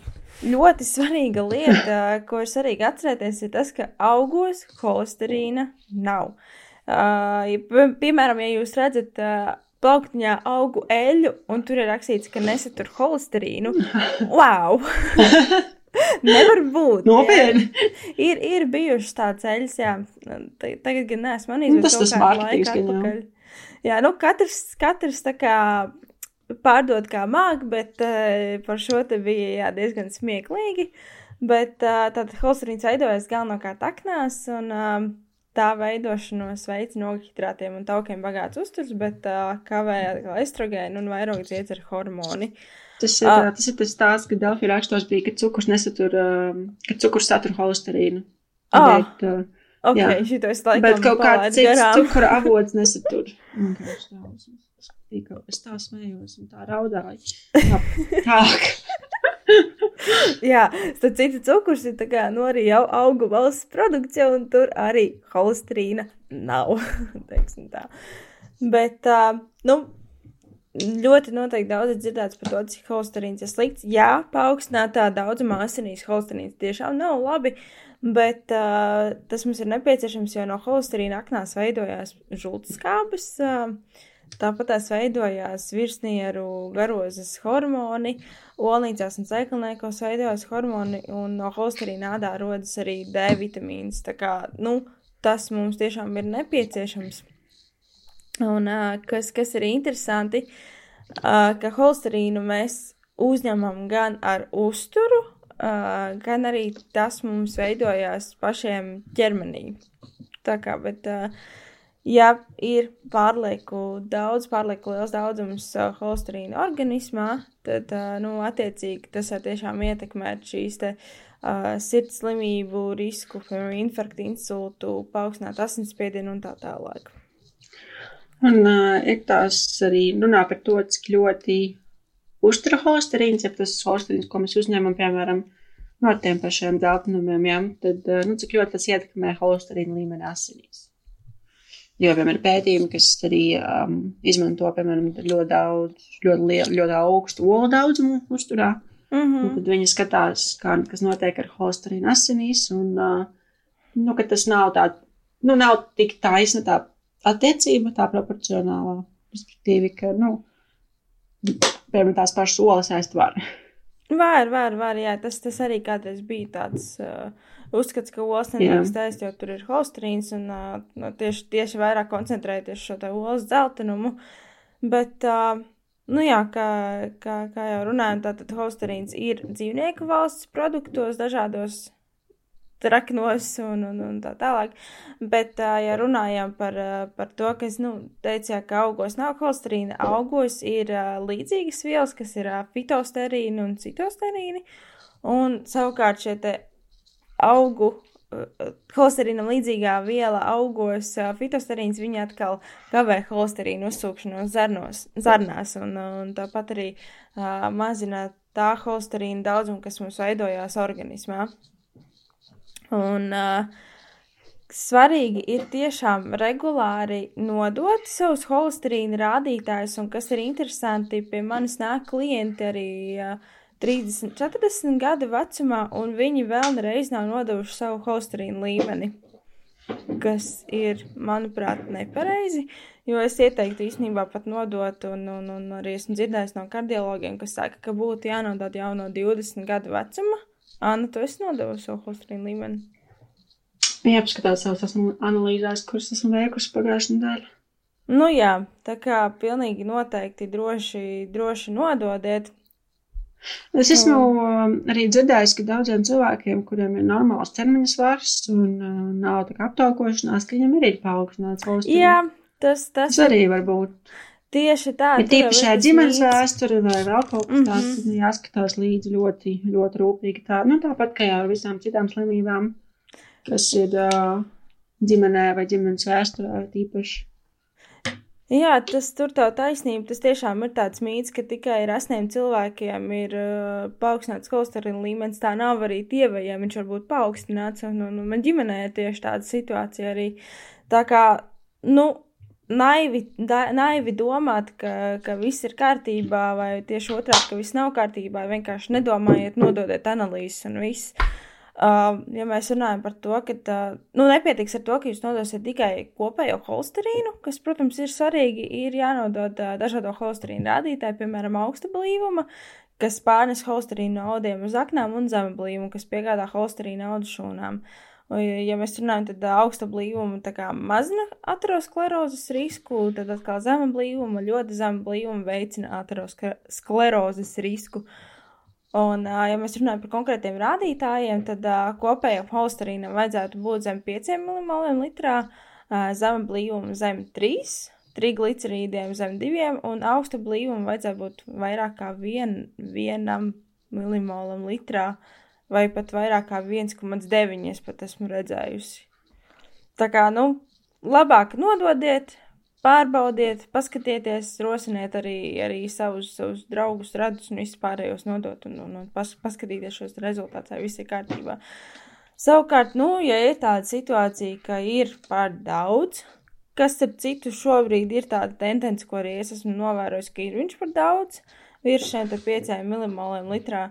ļoti svarīga lieta, ko ir svarīgi atcerēties, ir tas, ka augos holesterīna nav. Uh, ja, piemēram, ja jūs redzat uh, plauktiņā augu eļļu, un tur ir rakstīts, ka nesatur holesterīnu, wow! Nevar būt. Nopietni. Ir, ir bijušas tādas ceļas, jā. Tagad gan neesmu manījis. Nu, tas mārketings, gan jau. Jā, nu katrs, katrs tā kā pārdod kā māk, bet uh, par šo te bija jā, diezgan smieklīgi. Bet uh, tātad holesterīns veidojas galvenokārt aknās, un uh, tā veidošanos veids no hidrātiem un taukiem bagāts uzturs, bet uh, kavē estrogēnu un vairogas iedzer hormoni. Uh, Tas ir, uh, tas ir tas stāsts, ka Delfī rakstos bija, ka cukurs nesatur, ka cukurs satur holesterīnu. Ah, bet, ok, šito es laikam Bet kaut kāds cits garām. cukura avots nesatur. Es tā smējos un tā raudāju. Tā. Jā, tad cita cukurs ir tā kā, nu, arī jau augu valsts produkts, un tur arī holesterīna nav, tā. Bet, uh, nu, ļoti noteikti daudz dzirdēts par to, cik holesterīns ir slikts. Jā, paaugstinātā daudzumā asinīs holesterīns tiešām nav labi, bet uh, tas mums ir nepieciešams, jo no holesterīna aknās veidojās žultskābes, uh, tāpat tās veidojās virsnieru garozes hormoni, olnīcās un cekliniekos veidojās hormoni, un no holesterīna ādā rodas arī D vitamīns. Tā kā, nu, tas mums tiešām ir nepieciešams. Un kas, kas ir interesanti, ka holsterīnu mēs uzņemam gan ar uzturu, gan arī tas mums veidojās pašiem ķermenī. Tā kā, bet, ja ir pārlieku daudz, pārlieku liels daudzums holsterīna organismā, tad, nu, attiecīgi tas var tiešām ietekmēt šīs te sirds slimību risku, piemēram, infarktu, insultu, paaugstināt asinsspiedienu un tā tālāk. Un uh, ir tās arī runā par to, cik ļoti uztura holesterīns, ja tas holesterīns, ko mēs uzņemam, piemēram, no tiem pašiem dzeltenumiem, ja, tad, uh, nu, cik ļoti tas ietekmē holesterīna līmeni asinīs. Jo, piemēram, ir pētījumi, kas arī um, izmanto, piemēram, ļoti daudz, ļoti, lielu, ļoti augstu olu daudzumu uzturā. Mm -hmm. Tad viņi skatās, kā, kas notiek ar holesterīnu asinīs, un, uh, nu, ka tas nav tā, nu, nav tik taisna tā attiecība, tā proporcionālā. Respektīvi, ka, nu, piemēram, tās pašas olas ēst var. Var, var, jā, tas, tas arī kādreiz bija tāds uh, uzskats, ka olas nedrīkst ēst, jo tur ir holesterīns un uh, no, tieši, tieši vairāk koncentrēties šo te olas dzeltenumu. Bet, uh, nu jā, kā, kā, kā jau runājam, tātad holesterīns ir dzīvnieku valsts produktos dažādos traknos un, un, un tā tālāk. Bet, ja runājam par, par to, ka es nu, teicu, jā, ka augos nav holesterīna, augos ir līdzīgas vielas, kas ir fitosterīni un citosterīni. Un savukārt šie te augu holesterīnam līdzīgā viela augos, fitosterīns, viņa atkal kavē holesterīnu uzsūkšanos zarnos, zarnās, un, un tāpat arī uh, mazina tā holesterīna daudzumu, kas mums veidojās organismā. Un uh, svarīgi ir tiešām regulāri nodot savus holesterīna rādītājus, un kas ir interesanti, pie manis nāk klienti arī uh, 30, 40 gadu vecumā, un viņi vēl nereiz nav nodevuši savu holesterīna līmeni. Kas ir, manuprāt, nepareizi. Jo es ieteiktu īstenībā pat nodot, un, un, un arī esmu dzirdējis no kardiologiem, kas saka, ka būtu jānodod jau no 20 gadu vecuma. Anna, tu esi nodevusi savu holesterīnu līmeni? Jāapskatās savas analīzēs, kuras esmu veikusi pagājušajā nedēļā. Nu jā, tā kā pilnīgi noteikti droši, droši nododiet. Es esmu um, arī dzirdējis, ka daudziem cilvēkiem, kuriem ir normāls ķermeņa svars un uh, nav tā kā aptaukošanās, ka viņiem ir paaugstināts holesterīns. Jā, tas, tas, tas arī var būt. Tieši tā. Ir tīpaši šajā ģimenes vēsture vai vēl kaut kas tāds, mm -hmm. jāskatās līdzi ļoti, ļoti rūpīgi. Tā, nu, tāpat kā ar visām citām slimībām, kas ir uh, ģimenē vai ģimenes vēsturē tīpaši. Jā, tas tur tā taisnība. Tas tiešām ir tāds mīts, ka tikai rasniem cilvēkiem ir uh, paaugstināts holesterīna līmenis. Tā nav arī tievajiem, viņš var būt paaugstināts. Un, un, un man ģimenē ir tieši tāda situācija arī. Tā kā, nu, naivi, da, naivi domāt, ka, ka viss ir kārtībā, vai tieši otrādi, ka viss nav kārtībā. Vienkārši nedomājiet, nododiet analīzes un viss. Uh, ja mēs runājam par to, ka uh, nu, nepietiks ar to, ka jūs nodosiet tikai kopējo holesterīnu, kas, protams, ir svarīgi, ir jānodod uh, dažādo holesterīnu rādītāju, piemēram, augsta blīvuma, kas pārnes holesterīnu no audiem uz aknām, un zema blīvuma, kas piegādā holesterīnu audu šūnām. Ja mēs runājam, tad augsta blīvuma mazina aterosklerozes risku, tad atkal zema blīvuma, ļoti zema blīvuma veicina aterosklerozes risku. Uh, Un, ja mēs runājam par konkrētiem rādītājiem, tad kopējam holesterīnam vajadzētu būt zem 5 mm litrā, zema blīvuma zem 3, triglicerīdiem zem 2 un augsta blīvuma vajadzētu būt vairāk kā 1 mm litrā vai pat vairāk kā 1,9 es pat esmu redzējusi. Tā kā, nu, labāk nododiet, Pārbaudiet, paskatieties, rosiniet arī, arī savus, savus draugus, radus un vispārējos nodot un, un, un pas, paskatīties šos rezultātus, vai viss ir kārtībā. Savukārt, nu, ja ir tāda situācija, ka ir pār daudz, kas, starp citu, šobrīd ir tāda tendence, ko arī es esmu novērojis, ka ir viņš par daudz, uh, virs šiem 5 milimoliem litrā,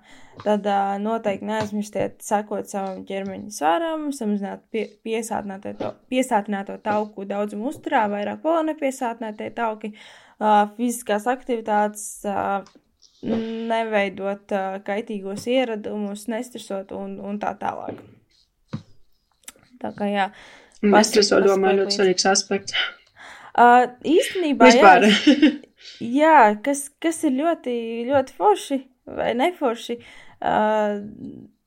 tad uh, noteikti neaizmirstiet sekot savam ķermeņa svaram, samazināt pie, piesātināto, piesātināto tauku daudzumu uzturā, vairāk polonepiesātinātie tauki, uh, fiziskās aktivitātes, uh, neveidot uh, kaitīgos ieradumus, nestresot un, un tā tālāk. Tā kā jā. Nestresot, domāju, ļoti svarīgs aspekts. Uh, īstenībā, Vispār. jā, Jā, kas, kas ir ļoti, ļoti forši vai neforši. Uh,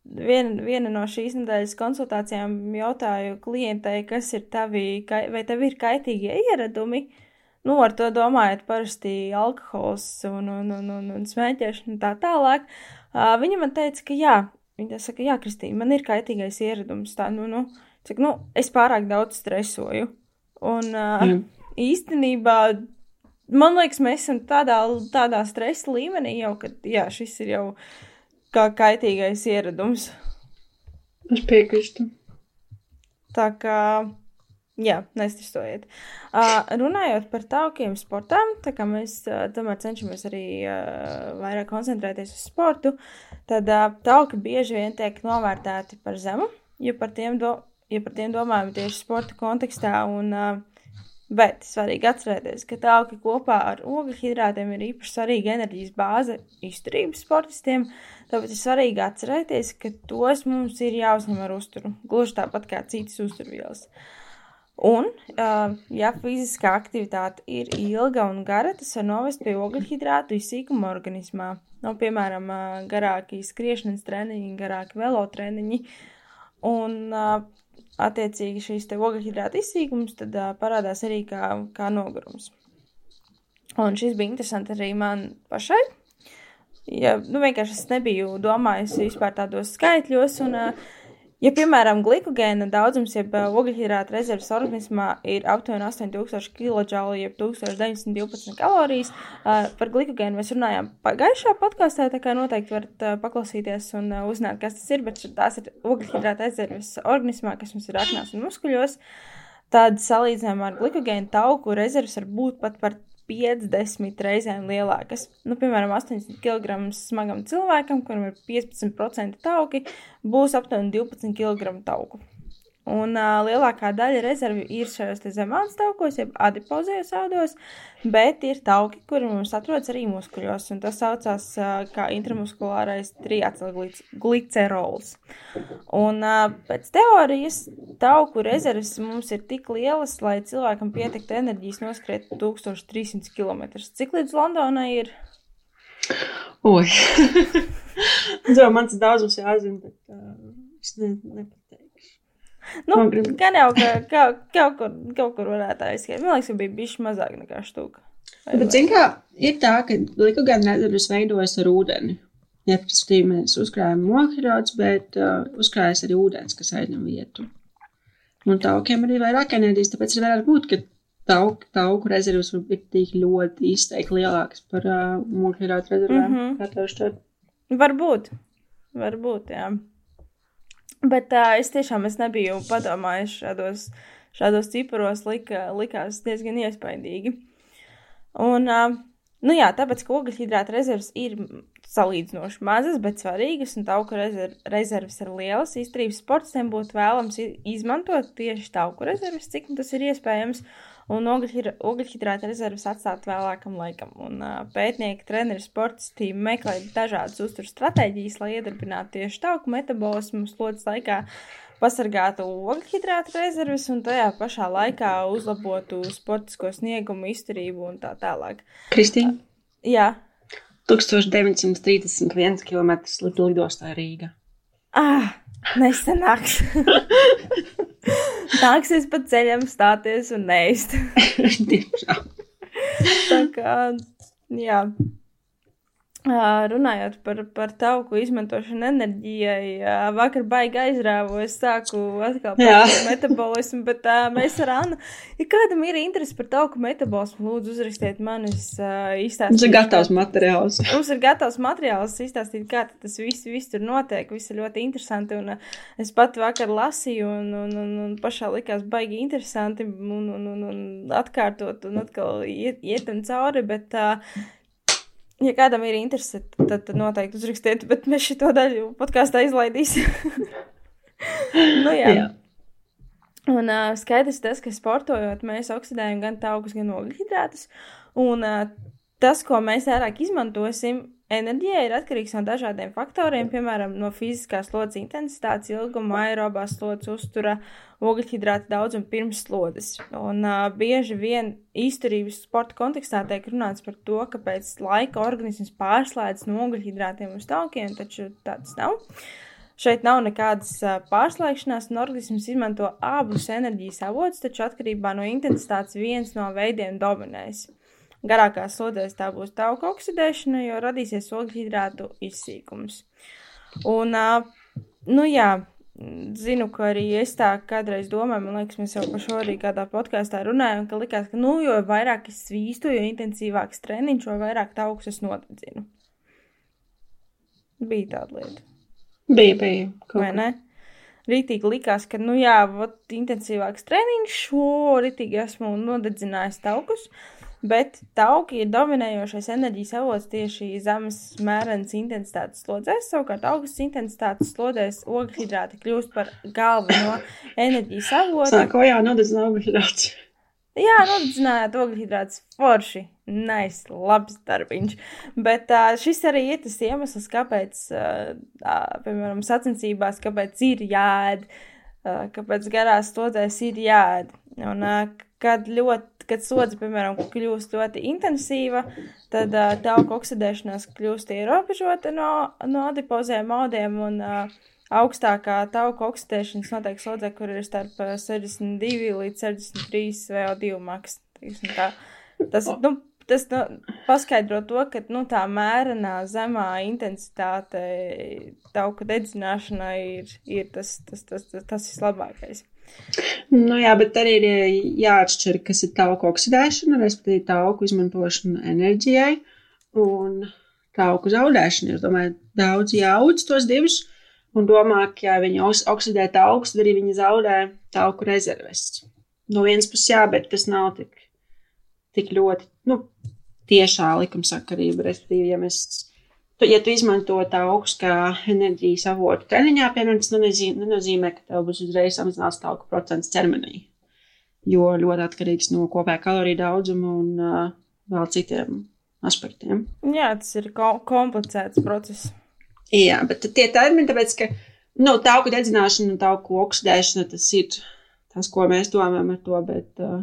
vien, viena no šīs nedēļas konsultācijām jautāju klientei, kas ir tavi, vai tev ir kaitīgie ieradumi. Nu, ar to domājot, parasti alkohols un, un, un, un, un smēķēšana un tā tālāk. Uh, viņa man teica, ka jā, viņa saka, jā, Kristīna, man ir kaitīgais ieradums. Tā, nu, nu, cik, nu, es pārāk daudz stresoju. Un uh, mm. Īstenībā man liekas, mēs esam tādā, tādā stresa līmenī jau, ka jā, šis ir jau kā kaitīgais ieradums. Es piekrītu. Tā kā, jā, nestresojiet. Uh, runājot par taukiem sportām, tā kā mēs uh, tomēr cenšamies arī uh, vairāk koncentrēties uz sportu, tad uh, tauki bieži vien tiek novērtēti par zemu, ja par tiem, do, ja par tiem domājam tieši sporta kontekstā un uh, Bet svarīgi atcerēties, ka tauki kopā ar ogļhidrātiem ir īpaši svarīga enerģijas bāze izturības sportistiem, tāpēc ir svarīgi atcerēties, ka tos mums ir jāuzņem ar uzturu, gluži tāpat kā citas uzturvielas. Un, ja fiziskā aktivitāte ir ilga un gara, tas var novest pie ogļhidrātu izsīkuma organismā. No, piemēram, uh, garāki skriešanas treniņi, garāki velotreniņi. Un attiecīgi šīs ogļhidrāta izsīkums, tad uh, parādās arī kā, kā nogurums. Un šis bija interesanti arī man pašai. Ja, nu, vienkārši es nebiju domājusi vispār tādos skaitļos, un uh, Ja, piemēram, glikogēna daudzums, jeb ogļhidrāta rezerves organismā ir aptuveni 8000 kJ, jeb 1912 kalorijas, uh, par glikogēnu mēs runājām pagājušā podkāstā, tā kā noteikti varat uh, paklausīties un uzzināt, kas tas ir, bet tās ir ogļhidrāta rezerves organismā, kas mums ir aknās un muskuļos. Tad salīdzinājumā ar glikogēnu tauku rezerves var būt pat par 50 reizēm lielākas. Nu, piemēram, 80 kg smagam cilvēkam, kuram ir 15% tauki, būs aptuveni 12 kg tauku. Un uh, lielākā daļa rezervi ir šajos zemākos taukos, jeb adipozējos audos, bet ir tauki, kuri mums atrodas arī muskuļos, tas saucās uh, kā intramuskulārais triacilglicerols. Un uh, pēc teorijas tauku rezerves mums ir tik lielas, lai cilvēkam pietiktu enerģijas noskriet 1300 km. Cik līdz Londonai ir? Oi! Domāju, man tas daudzums jāzina, bet uh, es ne, nepatīk. Nu, gan jau, ka kaut, kaut, kur, kaut kur varētu aizskriet. Man liekas, ka bija bijis mazāk nekā štuka. Vai Bet, zin kā, ir tā, ka glikogēna rezerves veidojas ar ūdeni. Respektīvi, mēs uzkrājam mohirāts, bet uh, uzkrājas arī ūdens, kas aizņem vietu. Un taukiem arī vairāk enerģijas, tāpēc ir varētu būt, ka tauku, tauku rezerves var būt tik ļoti izteikti lielākas par uh, mūžhidrātu rezervēm. Mm -hmm. Varbūt. Varbūt, jā. Bet uh, es tiešām es nebiju padomājis šādos, šādos ciparos, lika, likās diezgan iespaidīgi. Un, uh, nu jā, tāpēc, ka ogļhidrāta rezerves ir salīdzinoši mazas, bet svarīgas, un tauku rezerv, rezerves ir lielas. Īstenībā sportistiem būtu vēlams izmantot tieši tauku rezerves, cik tas ir iespējams. Uh, un ogļhidrāta rezerves atstāt vēlākam laikam. Un, uh, pētnieki, treneri, sportisti meklē dažādas uzturu stratēģijas, lai iedarbinātu tieši tauku metabolismu slodzes laikā, pasargātu ogļhidrāta rezerves un tajā pašā laikā uzlabotu sportisko sniegumu, izturību un tā tālāk. Kristīna? Jā. 1931 km līdz lidostai Rīga. Ah, nesenāks. Nāksies pa ceļam stāties un neist. Diemžēl. Tā kā, jā. Runājot par, par tauku izmantošanu enerģijai, vakar baigi aizrāvos, sāku atkal par metabolismu, bet uh, mēs ar Annu, ja kādam ir interesi par tauku metabolismu, lūdzu uzrakstiet manis uh, izstāstīt. Mums ir gatavs materiāls. Mums ir gatavs materiāls izstāstīt, kā tas viss, viss tur notiek, viss ir ļoti interesanti, un uh, es pat vakar lasīju, un, un, un, un pašā likās baigi interesanti, un, un, un, un atkārtot, un atkal iet, iet un cauri, bet uh, ja kādam ir interese, tad, tad noteikti uzrakstiet, bet mēs šo daļu podkāstā izlaidīsim. nu, jā. jā. Un uh, skaidrs tas, ka sportojot, mēs oksidējam gan taukus, gan ogļhidrātus. Un uh, tas, ko mēs vairāk izmantosim, Enerģija ir atkarīgs no dažādiem faktoriem, piemēram, no fiziskās slodzes intensitātes, ilguma, aerobās slodzes uztura, ogļhidrāta daudzuma pirms slodzes. Un uh, bieži vien izturības sporta kontekstā tiek runāts par to, ka pēc laika organisms pārslēdz no ogļhidrātiem uz taukiem, taču tāds nav. Šeit nav nekādas pārslēgšanās, un organisms izmanto abus enerģijas avotus, taču atkarībā no intensitātes viens no veidiem dominēs. Garākās slodzēs tā būs tauku oksidēšana, jo radīsies ogļhidrātu izsīkums. Un, nu jā, zinu, ka arī es tā kādreiz domāju, man liekas, mēs jau par šo arī kādā podkāstā runājam, ka likās, ka, nu, jo vairāk es svīstu, jo intensīvāks treniņš, jo vairāk taukus es nodedzinu. Bija tāda lieta. Bija, bija. Vai ne? Rītīgi likās, ka, nu jā, vot intensīvāks treniņš, šo rītīgi esmu nodedzinājis taukus. Uh, bet tauki ir dominējošais enerģijas avots tieši zemes mērenas intensitātes slodzēs. Savukārt augstas intensitātes slodzēs ogļhidrāti kļūst par galveno enerģijas avotu. Sāko jā, nodedzina ogļhidrāts. Jā, nodedzinājāt ogļhidrāts forši. Nice, labs darbiņš. Bet uh, šis arī ir tas iemesls, kāpēc, uh, piemēram, sacensībās, kāpēc ir jāēd, uh, kāpēc garās slodzēs ir jāēd. Un, uh, kad ļoti kad slodze, piemēram, kļūst ļoti intensīva, tad uh, tauku oksidēšanās kļūst ierobežota no, no adipozēm audiem un uh, augstākā tauku oksidēšanas notiek slodzē, kur ir starp 62 līdz 63 VO2 maks. Tas, nu, tas nu, paskaidro to, ka nu, tā mērenā zemā intensitāte tauku dedzināšanai ir, ir tas, tas, tas, tas, tas vislabākais. Nu, jā, bet arī ir jāatšķir, kas ir tauku oksidēšana, respektīvi tauku izmantošana enerģijai un tauku zaudēšana. Es domāju, daudz jāudz tos divus un domā, ka, ja viņi oksidē taukus, tad arī viņi zaudē tauku rezerves. No vienas puses, jā, bet tas nav tik, tik ļoti, nu, tiešā likumsakarība. Respektīvi, ja mēs ja tu izmanto tā augstā enerģijas avotu treniņā, piemēram, tas nenozīmē, nenozīmē, ka tev būs uzreiz samazināts tauku procents ķermenī. Jo ļoti atkarīgs no kopējā kaloriju daudzuma un uh, vēl citiem aspektiem. Jā, tas ir ko komplicēts process. Jā, bet tie termini, tāpēc, ka nu, tauku dedzināšana un tauku oksidēšana, tas ir tas, ko mēs domājam ar to, bet uh,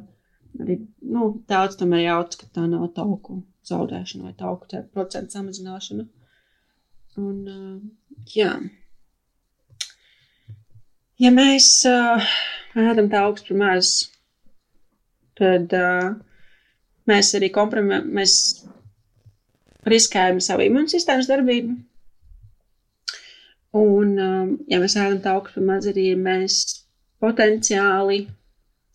arī nu, daudz tomēr jauc, ka tā nav tauku zaudēšana vai tauku procentu samazināšana. Un, uh, jā. Ja mēs uh, ēdam tā augstu par maz, tad uh, mēs arī mēs riskējam savu imūnsistēmas darbību. Un, um, ja mēs ēdam tā augstu par maz, arī mēs potenciāli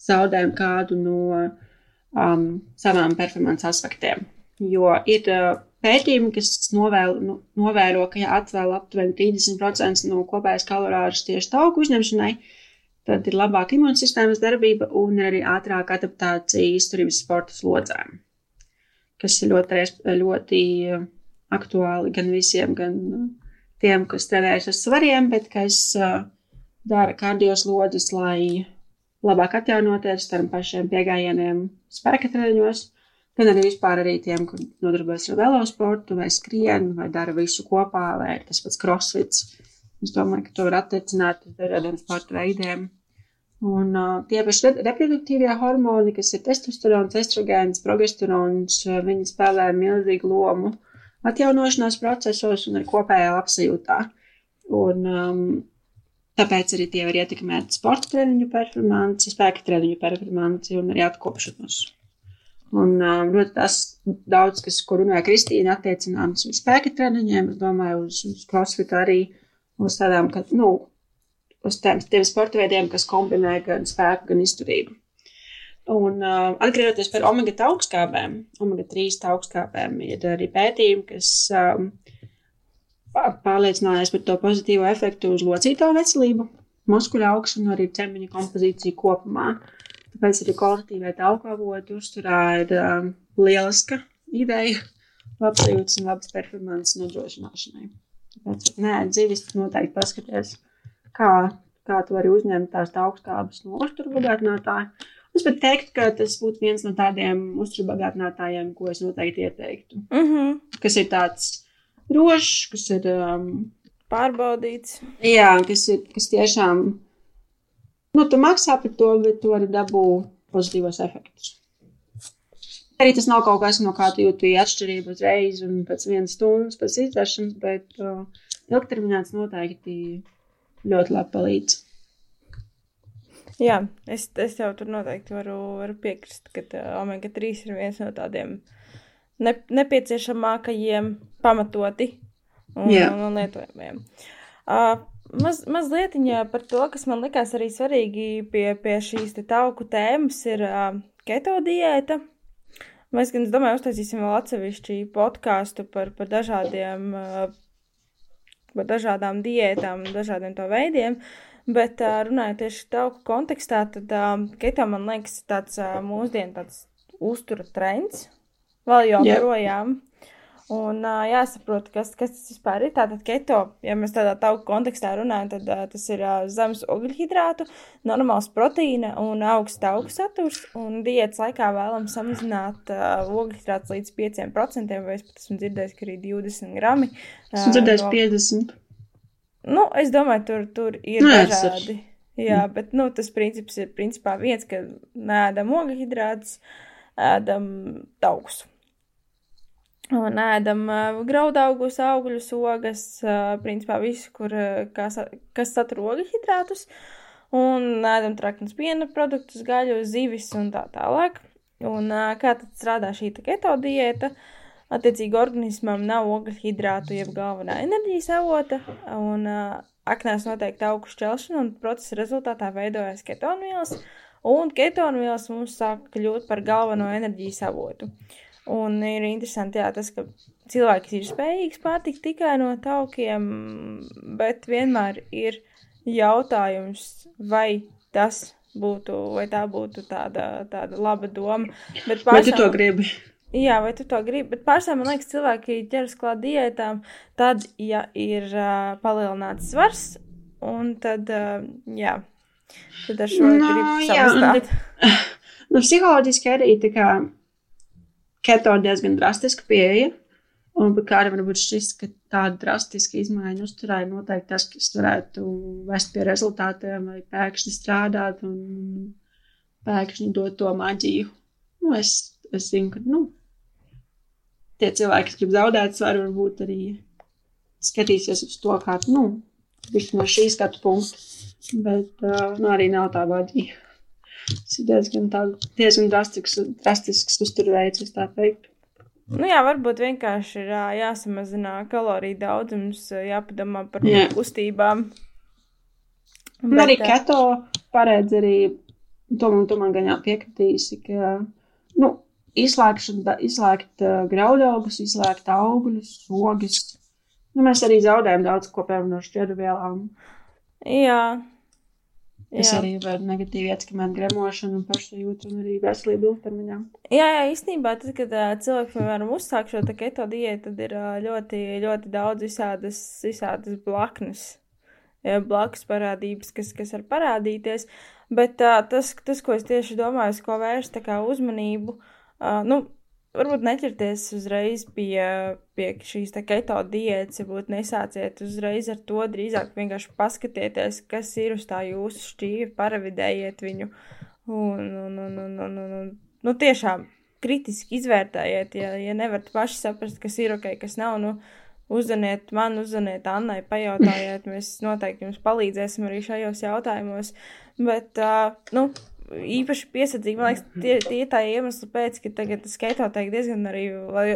zaudējam kādu no um, savām performances aspektiem. Jo ir uh, pētījumi, kas novēl, nu, novēro, ka, ja atvēl aptuveni 30% no kopējās kalorāžas tieši tauku uzņemšanai, tad ir labāka imūnsistēmas darbība un arī ātrāka adaptācija izturības sporta slodzēm, kas ir ļoti, ļoti aktuāli gan visiem, gan tiem, kas trenējas ar svariem, bet kas uh, dara kardioslodzes, lai labāk atjaunoties starp pašiem piegājieniem spēka treniņos, gan arī vispār arī tiem, kur nodarbojas ar velosportu vai skrien vai dara visu kopā, vai tas pats crossfits. Es domāju, ka to var attiecināt uz dažādiem sporta veidiem. Un uh, tie paši reproduktīvie hormoni, kas ir testosterons, estrogēns, progesterons, viņi spēlē milzīgu lomu atjaunošanās procesos un arī kopējā labsajūtā. Un um, Tāpēc arī tie var ietekmēt sporta treniņu performanci, spēka treniņu performanci un arī atkopšanos. Un um, ļoti tas daudz, kas, ko runāja Kristīna, attiecināms uz spēka treniņiem, es domāju, uz, uz crossfit arī, uz tādām, ka, nu, uz tiem, tiem sporta veidiem, kas kombinē gan spēku, gan izturību. Un uh, atgriežoties par omega augstskābēm, omega 3 augstskābēm ir arī pētījumi, kas um, pārliecinājies par to pozitīvo efektu uz locīto veselību, muskuļu augstu un arī ķermeņa kompozīciju kopumā. Tāpēc arī kvalitatīvai tauku avotu uzturā ir um, lieliska ideja, labs jūtas un labs performances nodrošināšanai. Tāpēc, nē, dzīves noteikti paskaties, kā, kā tu vari uzņemt tās augstskābes no uzturu bagātinātāja. Es pat teiktu, ka tas būtu viens no tādiem uzturu bagātinātājiem, ko es noteikti ieteiktu. Mm -hmm. Kas ir tāds drošs, kas ir um, pārbaudīts. Jā, kas ir kas tiešām. Nu, tu maksā par to, bet tu arī dabū pozitīvos efektus. Arī tas nav kaut kas, no kā tu jūti atšķirību uzreiz un pēc vienas stundas pēc izdzeršanas, bet uh, ilgtermiņā tas noteikti ļoti labi palīdz. Jā, es, es jau tur noteikti varu, varu piekrist, ka uh, omega 3 ir viens no tādiem ne, nepieciešamākajiem pamatoti un, un, un lietojamiem. Uh, maz, mazliet par to, kas man likās arī svarīgi pie, pie šīs tauku tēmas, ir uh, keto diēta. Mēs gan, es domāju, uztaisīsim vēl atsevišķi podkāstu par, par dažādiem, uh, par dažādām diētām, dažādiem to veidiem. Bet uh, runājot tieši tauku kontekstā, tad uh, keto man liekas tāds uh, mūsdienu tāds uztura trends, vēl joprojām. Un uh, jāsaprot, kas, kas tas vispār ir. Tātad keto, ja mēs tādā tauku kontekstā runājam, tad uh, tas ir uh, zemes ogļhidrātu, normāls proteīna un augsts tauku saturs. Un diētas laikā vēlam samazināt uh, ogļhidrātus līdz 5%, vai es pat esmu dzirdējis, ka arī 20 grami. Uh, esmu dzirdējis no... 50. Nu, es domāju, tur, tur ir Nē, dažādi. Jā, bet nu, tas princips ir principā viens, ka nēdam ogļhidrātus, ēdam taukus. Un ēdam graudaugus, augļus, ogas, uh, principā visu, kur, kas, kas satur ogļhidrātus. Un ēdam traknes piena produktus, gaļu, zivis un tā tālāk. Un kā tad strādā šī keto diēta? Attiecīgi organismam nav ogļhidrātu, jeb galvenā enerģijas avota, un aknēs noteikti augstu šķelšana, un procesa rezultātā veidojas ketonvielas, un ketonvielas mums sāk kļūt par galveno enerģijas avotu. Uh, Un ir interesanti, jā, tas, ka cilvēks ir spējīgs pārtikt tikai no taukiem, bet vienmēr ir jautājums, vai tas būtu, vai tā būtu tāda, tāda laba doma. Bet pārsām, vai tu to gribi? Jā, vai tu to gribi? Bet pārsvarā man liekas, cilvēki ķeras klāt diētām, tad, ja ir uh, palielināts svars, un tad, uh, jā, tad ar šo no, gribu samazināt. Nu, psiholoģiski arī tā kā keto diezgan drastiska pieeja. Un kādam varbūt šķist, ka tāda drastiska izmaiņa uzturā ir noteikti tas, kas varētu vest pie rezultātiem, vai pēkšņi strādāt un pēkšņi dot to maģiju. Nu, es, es zinu, ka nu, tie cilvēki, kas grib zaudēt svaru, varbūt arī skatīsies uz to kā nu, no šī skatu punkta. Bet uh, nu, arī nav tā maģija. Tas ir diezgan, tā, diezgan drastisks, drastisks uzturveids, es tā teiktu. Nu jā, varbūt vienkārši ir jāsamazina kaloriju daudzums, jāpadomā par jā. kustībām. Bet, un arī keto paredz arī, to man, to man gan jāpiekritīsi, ka, nu, izslēgšana, izslēgt uh, graudaugus, izslēgt augļus, ogas. Nu, mēs arī zaudējam daudz ko piemēram no šķiedru vielām. Jā. Tas Jā. arī var negatīvi ietekmēt gremošanu un pašsajūtu un arī veselību ilgtermiņā. Jā, jā, īstenībā, tad, kad uh, cilvēks, piemēram, uzsāk šo keto diētu, tad ir uh, ļoti, ļoti daudz visādas, visādas blaknes, ja, blakus parādības, kas, kas var parādīties. Bet uh, tas, tas, ko es tieši domāju, uz ko vērst uzmanību, uh, nu, varbūt neķerties uzreiz pie, pie šīs tā keto diētas, ja būtu nesāciet uzreiz ar to, drīzāk vienkārši paskatieties, kas ir uz tā jūsu šķīvi, paravidējiet viņu un, un, un, un, un, un, un nu, tiešām kritiski izvērtējiet, ja, ja nevarat paši saprast, kas ir ok, kas nav, nu, uzzvaniet man, uzzvaniet Annai, pajautājiet, mēs noteikti jums palīdzēsim arī šajos jautājumos, bet, uh, nu, īpaši piesardzīgi. Man liekas, tie, tie tā iemesli pēc, ka tagad tiek diezgan arī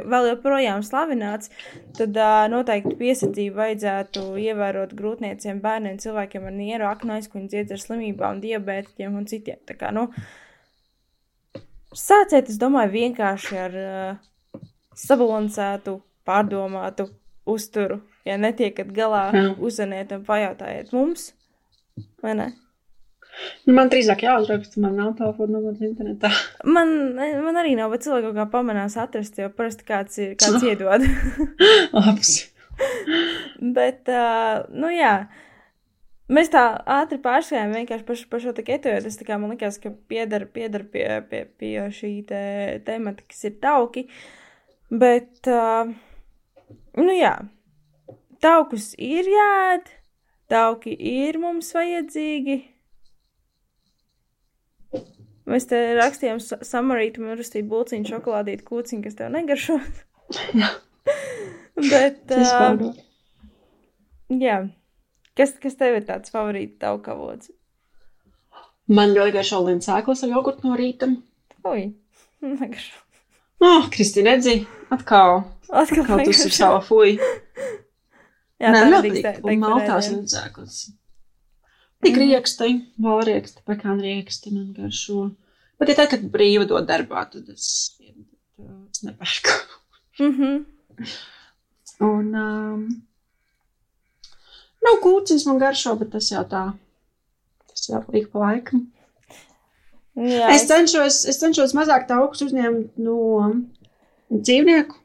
vēl joprojām slavināts, tad uh, noteikti piesardzību vajadzētu ievērot grūtnieciem, bērniem, cilvēkiem ar nieru, aknu aizkuņu dziedzera slimībām, diabētiķiem un citiem. Tā kā, nu, sāciet, es domāju, vienkārši ar uh, sabalansētu, pārdomātu uzturu. Ja netiekat galā, uzzvaniet un pajautājiet mums, vai ne? Nu, man drīzāk jāuzraksta, man nav telefona numurs internetā. Man, man arī nav, bet cilvēki kaut kā pamanās atrast, jo parasti kāds, ir, kāds iedod. Labs. bet, uh, nu jā, mēs tā ātri pārskājām vienkārši par, par šo te keto, jo tas tā kā man likās, ka piedara, piedara pie, pie, pie šī te temata, kas ir tauki. Bet, uh, nu jā, taukus ir jāēd, tauki ir mums vajadzīgi. Mēs te rakstījām sa- samarītu, man rakstīja bulciņu, šokolādītu kūciņu, kas tev negaršo. Jā. Bet, uh, jā, kas, kas tev ir tāds favorīts tauka avots? Man ļoti garšo līnijas sēklas ar jogurtu no rīta. Ui, negaršo. Oh, Kristīna, redzi, atkal. Atkal tas ir negaršo. sava fuj. Jā, Nē, tā nedrīkst patīk. te- Un maltās līnijas sēklas. Tik Mhm. rieksti, valrieksti, pekāni rieksti man garšo. Bet ja tad, kad brīva dod darbā, tad es, es nepērku. Mhm. Un, um, nav kūcis man garšo, bet tas jau tā. Tas jau ik pa laikam. Jā, Es cenšos, es cenšos mazāk taukus uzņemt no dzīvnieku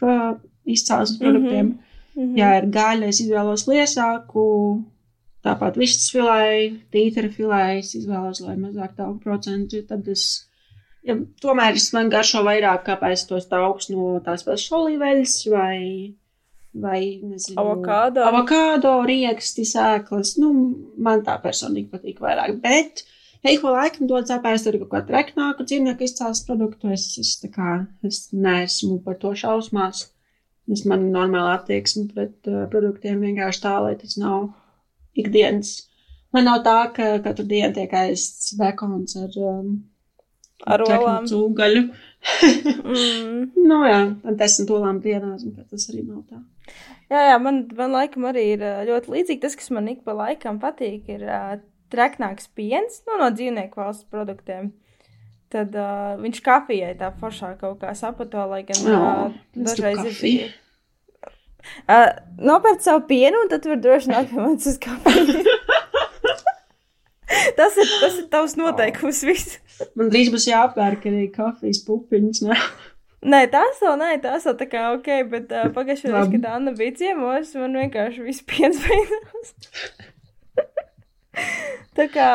pa- izcelsmes produktiem. Mhm. Ja ir gaļa, es izvēlos liesāku, tāpat vistas filē, tītara filē, es izvēlos, lai mazāk tauku procentu. Tad es, ja, tomēr es man garšo vairāk, kāpēc tos taukus no tās pašas olīveļas vai, vai nezinu, Avokādo. avokādo, rieksti, sēklas. Nu, man tā personīgi patīk vairāk. Bet, ja ik pa laikam dod cepēst arī kaut kādu treknāku dzīvnieku izcelsmes produktu, es, es tā kā, es neesmu par to šausmās. Es man normāli attieksmi pret uh, produktiem vienkārši tā, lai tas nav ikdienas. Man nav tā, ka katru dienu tiek aizsts bekons ar, um, Ar olām. cūgaļu. Mm. nu jā, ar desmit olām dienās, un ka tas arī nav tā. Jā, jā, man, man laikam arī ir ļoti līdzīgi. Tas, kas man ik pa laikam patīk, ir uh, treknāks piens nu, no dzīvnieku valsts produktiem. Tad uh, viņš kafijai tā foršā kaut kā sapato, lai gan uh, dažreiz ir. kafiju. Uh, nopērc savu pienu, un tad var droši nākt pie manis uz kafiju. tas, ir, tas ir tavs noteikums. Viss. Man drīz būs jāpērk arī kafijas pupiņas. Ne? Nē, tās vēl nē, tās vēl tā kā ok, bet uh, pagājušajā Labi. kad Anna bija ciemos, man vienkārši viss piens beidzās. tā kā,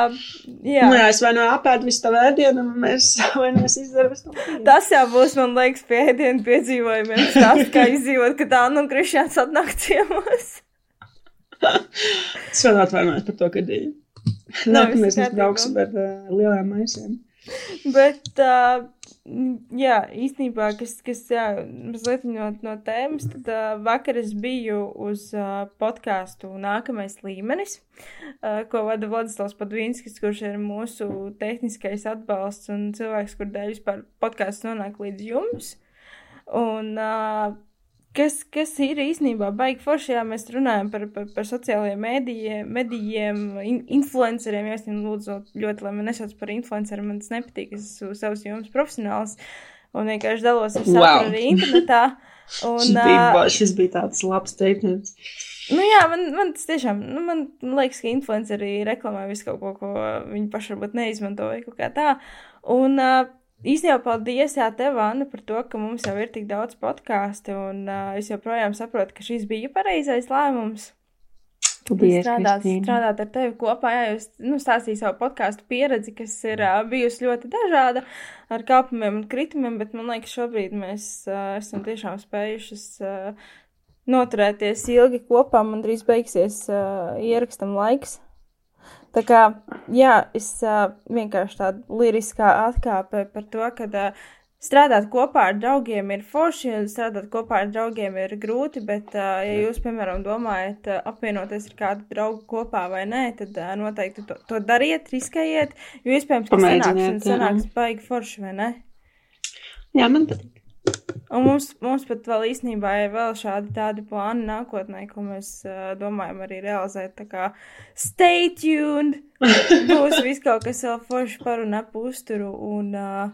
jā. Nu, jā, es vai nu apēdu visu tavu ēdienu, mēs vai nu es izdaru visu tavu. Tas jau būs, man liekas, pēdienu piedzīvojumiem. Stāsts, kā izdzīvot, kad Anna un Krišjāns atnāk ciemos. Es vēl atvainojos par to, ka nākamais mēs brauksim ar uh, lielām maisiem. Bet, uh, jā, īstenībā, kas, kas jā, mazliet no, no tēmas, tad uh, vakar es biju uz uh, podkāstu Nākamais līmenis, uh, ko vada Vladislavs Padvīnskis, kurš ir mūsu tehniskais atbalsts un cilvēks, kur dēļ vispār podkāsts nonāk līdz jums. Un, uh, kas, kas ir īstenībā baigi forši, ja mēs runājam par, par, par sociālajiem mēdījiem, medijiem, in, influenceriem. Es viņu lūdzu ļoti, lai man nesauc par influenceru, man tas nepatīk, es esmu savs joms profesionāls. un vienkārši dalos ar saturu wow. arī internetā. Un, šis, bija, šis bija tāds labs teikums. Nu jā, man, man tas tiešām, nu, man liekas, ka influenceri reklamē visu kaut ko, ko viņi paši varbūt neizmanto vai kaut kā tā. Un uh, īstenībā paldies, jā, tev, Anna, par to, ka mums jau ir tik daudz podkāstu, un uh, es joprojām saprotu, ka šis bija pareizais lēmums. Paldies, strādāt, Kristīna. strādāt ar tevi kopā, jā, jūs nu, stāstījāt savu podkāstu pieredzi, kas ir uh, bijusi ļoti dažāda ar kāpumiem un kritumiem, bet man liekas, šobrīd mēs uh, esam tiešām spējušas uh, noturēties ilgi kopā. Man drīz beigsies uh, ierakstam laiks. Tā kā, jā, es uh, vienkārši tādu liriskā atkāpe par to, ka uh, strādāt kopā ar draugiem ir forši, un strādāt kopā ar draugiem ir grūti, bet, uh, ja jūs, piemēram, domājat uh, apvienoties ar kādu draugu kopā vai nē, tad uh, noteikti to, to dariet, riskējiet, jo iespējams, ka sanāks, sanāks baigi forši, vai ne? Jā, man patīk. Un mums, mums pat vēl īstenībā ir vēl šādi tādi plāni nākotnē, ko mēs uh, domājam arī realizēt. Tā kā stay tuned! Būs viss kaut kas vēl forši par un ap uzturu un uh,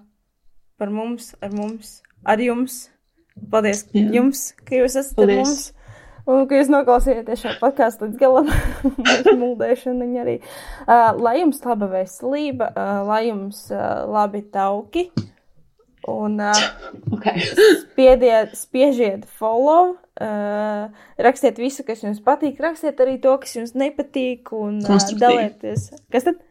par mums, ar mums, ar jums. Paldies Jā. jums, ka jūs esat Paldies. ar mums. Un, ka jūs noklausījāties šo podkāstu līdz galam, mūžēšana arī. Uh, lai jums laba veselība, uh, lai jums uh, labi tauki, Un uh, okay. spiediet, spiežiet follow, uh, rakstiet visu, kas jums patīk, rakstiet arī to, kas jums nepatīk, un uh, dalieties. Kas tad?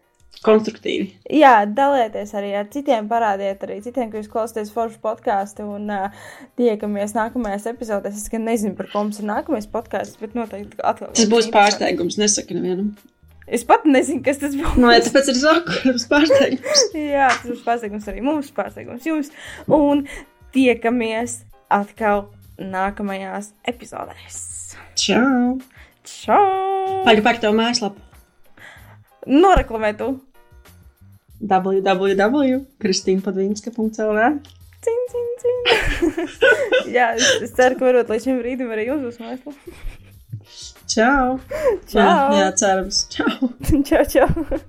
Konstruktīvi. Jā, dalieties arī ar citiem, parādiet arī citiem, ka jūs klausāties foršu podkāstu un uh, tiekamies nākamajās epizodēs. Es gan nezinu, par ko mums ir nākamais podkāsts, bet noteikti atkal. Tas būs pārsteigums, nesaka nevienam. Es pat nezinu, kas tas būs. No, nu, tāpēc ir zakums pārsteigums. Jā, tas būs pārsteigums arī mums, pārsteigums jums. Un tiekamies atkal nākamajās epizodēs. Čau! Čau! Paļu par tev mājaslapu. Noreklamē tu! www.kristīnpadvīnska.lv Cin, cin, cin! Jā, es, es ceru, ka varot līdz šim brīdim arī jūs būs mājaslapa. Čau! Čau! Jā, jā cerams. Čau! čau, čau!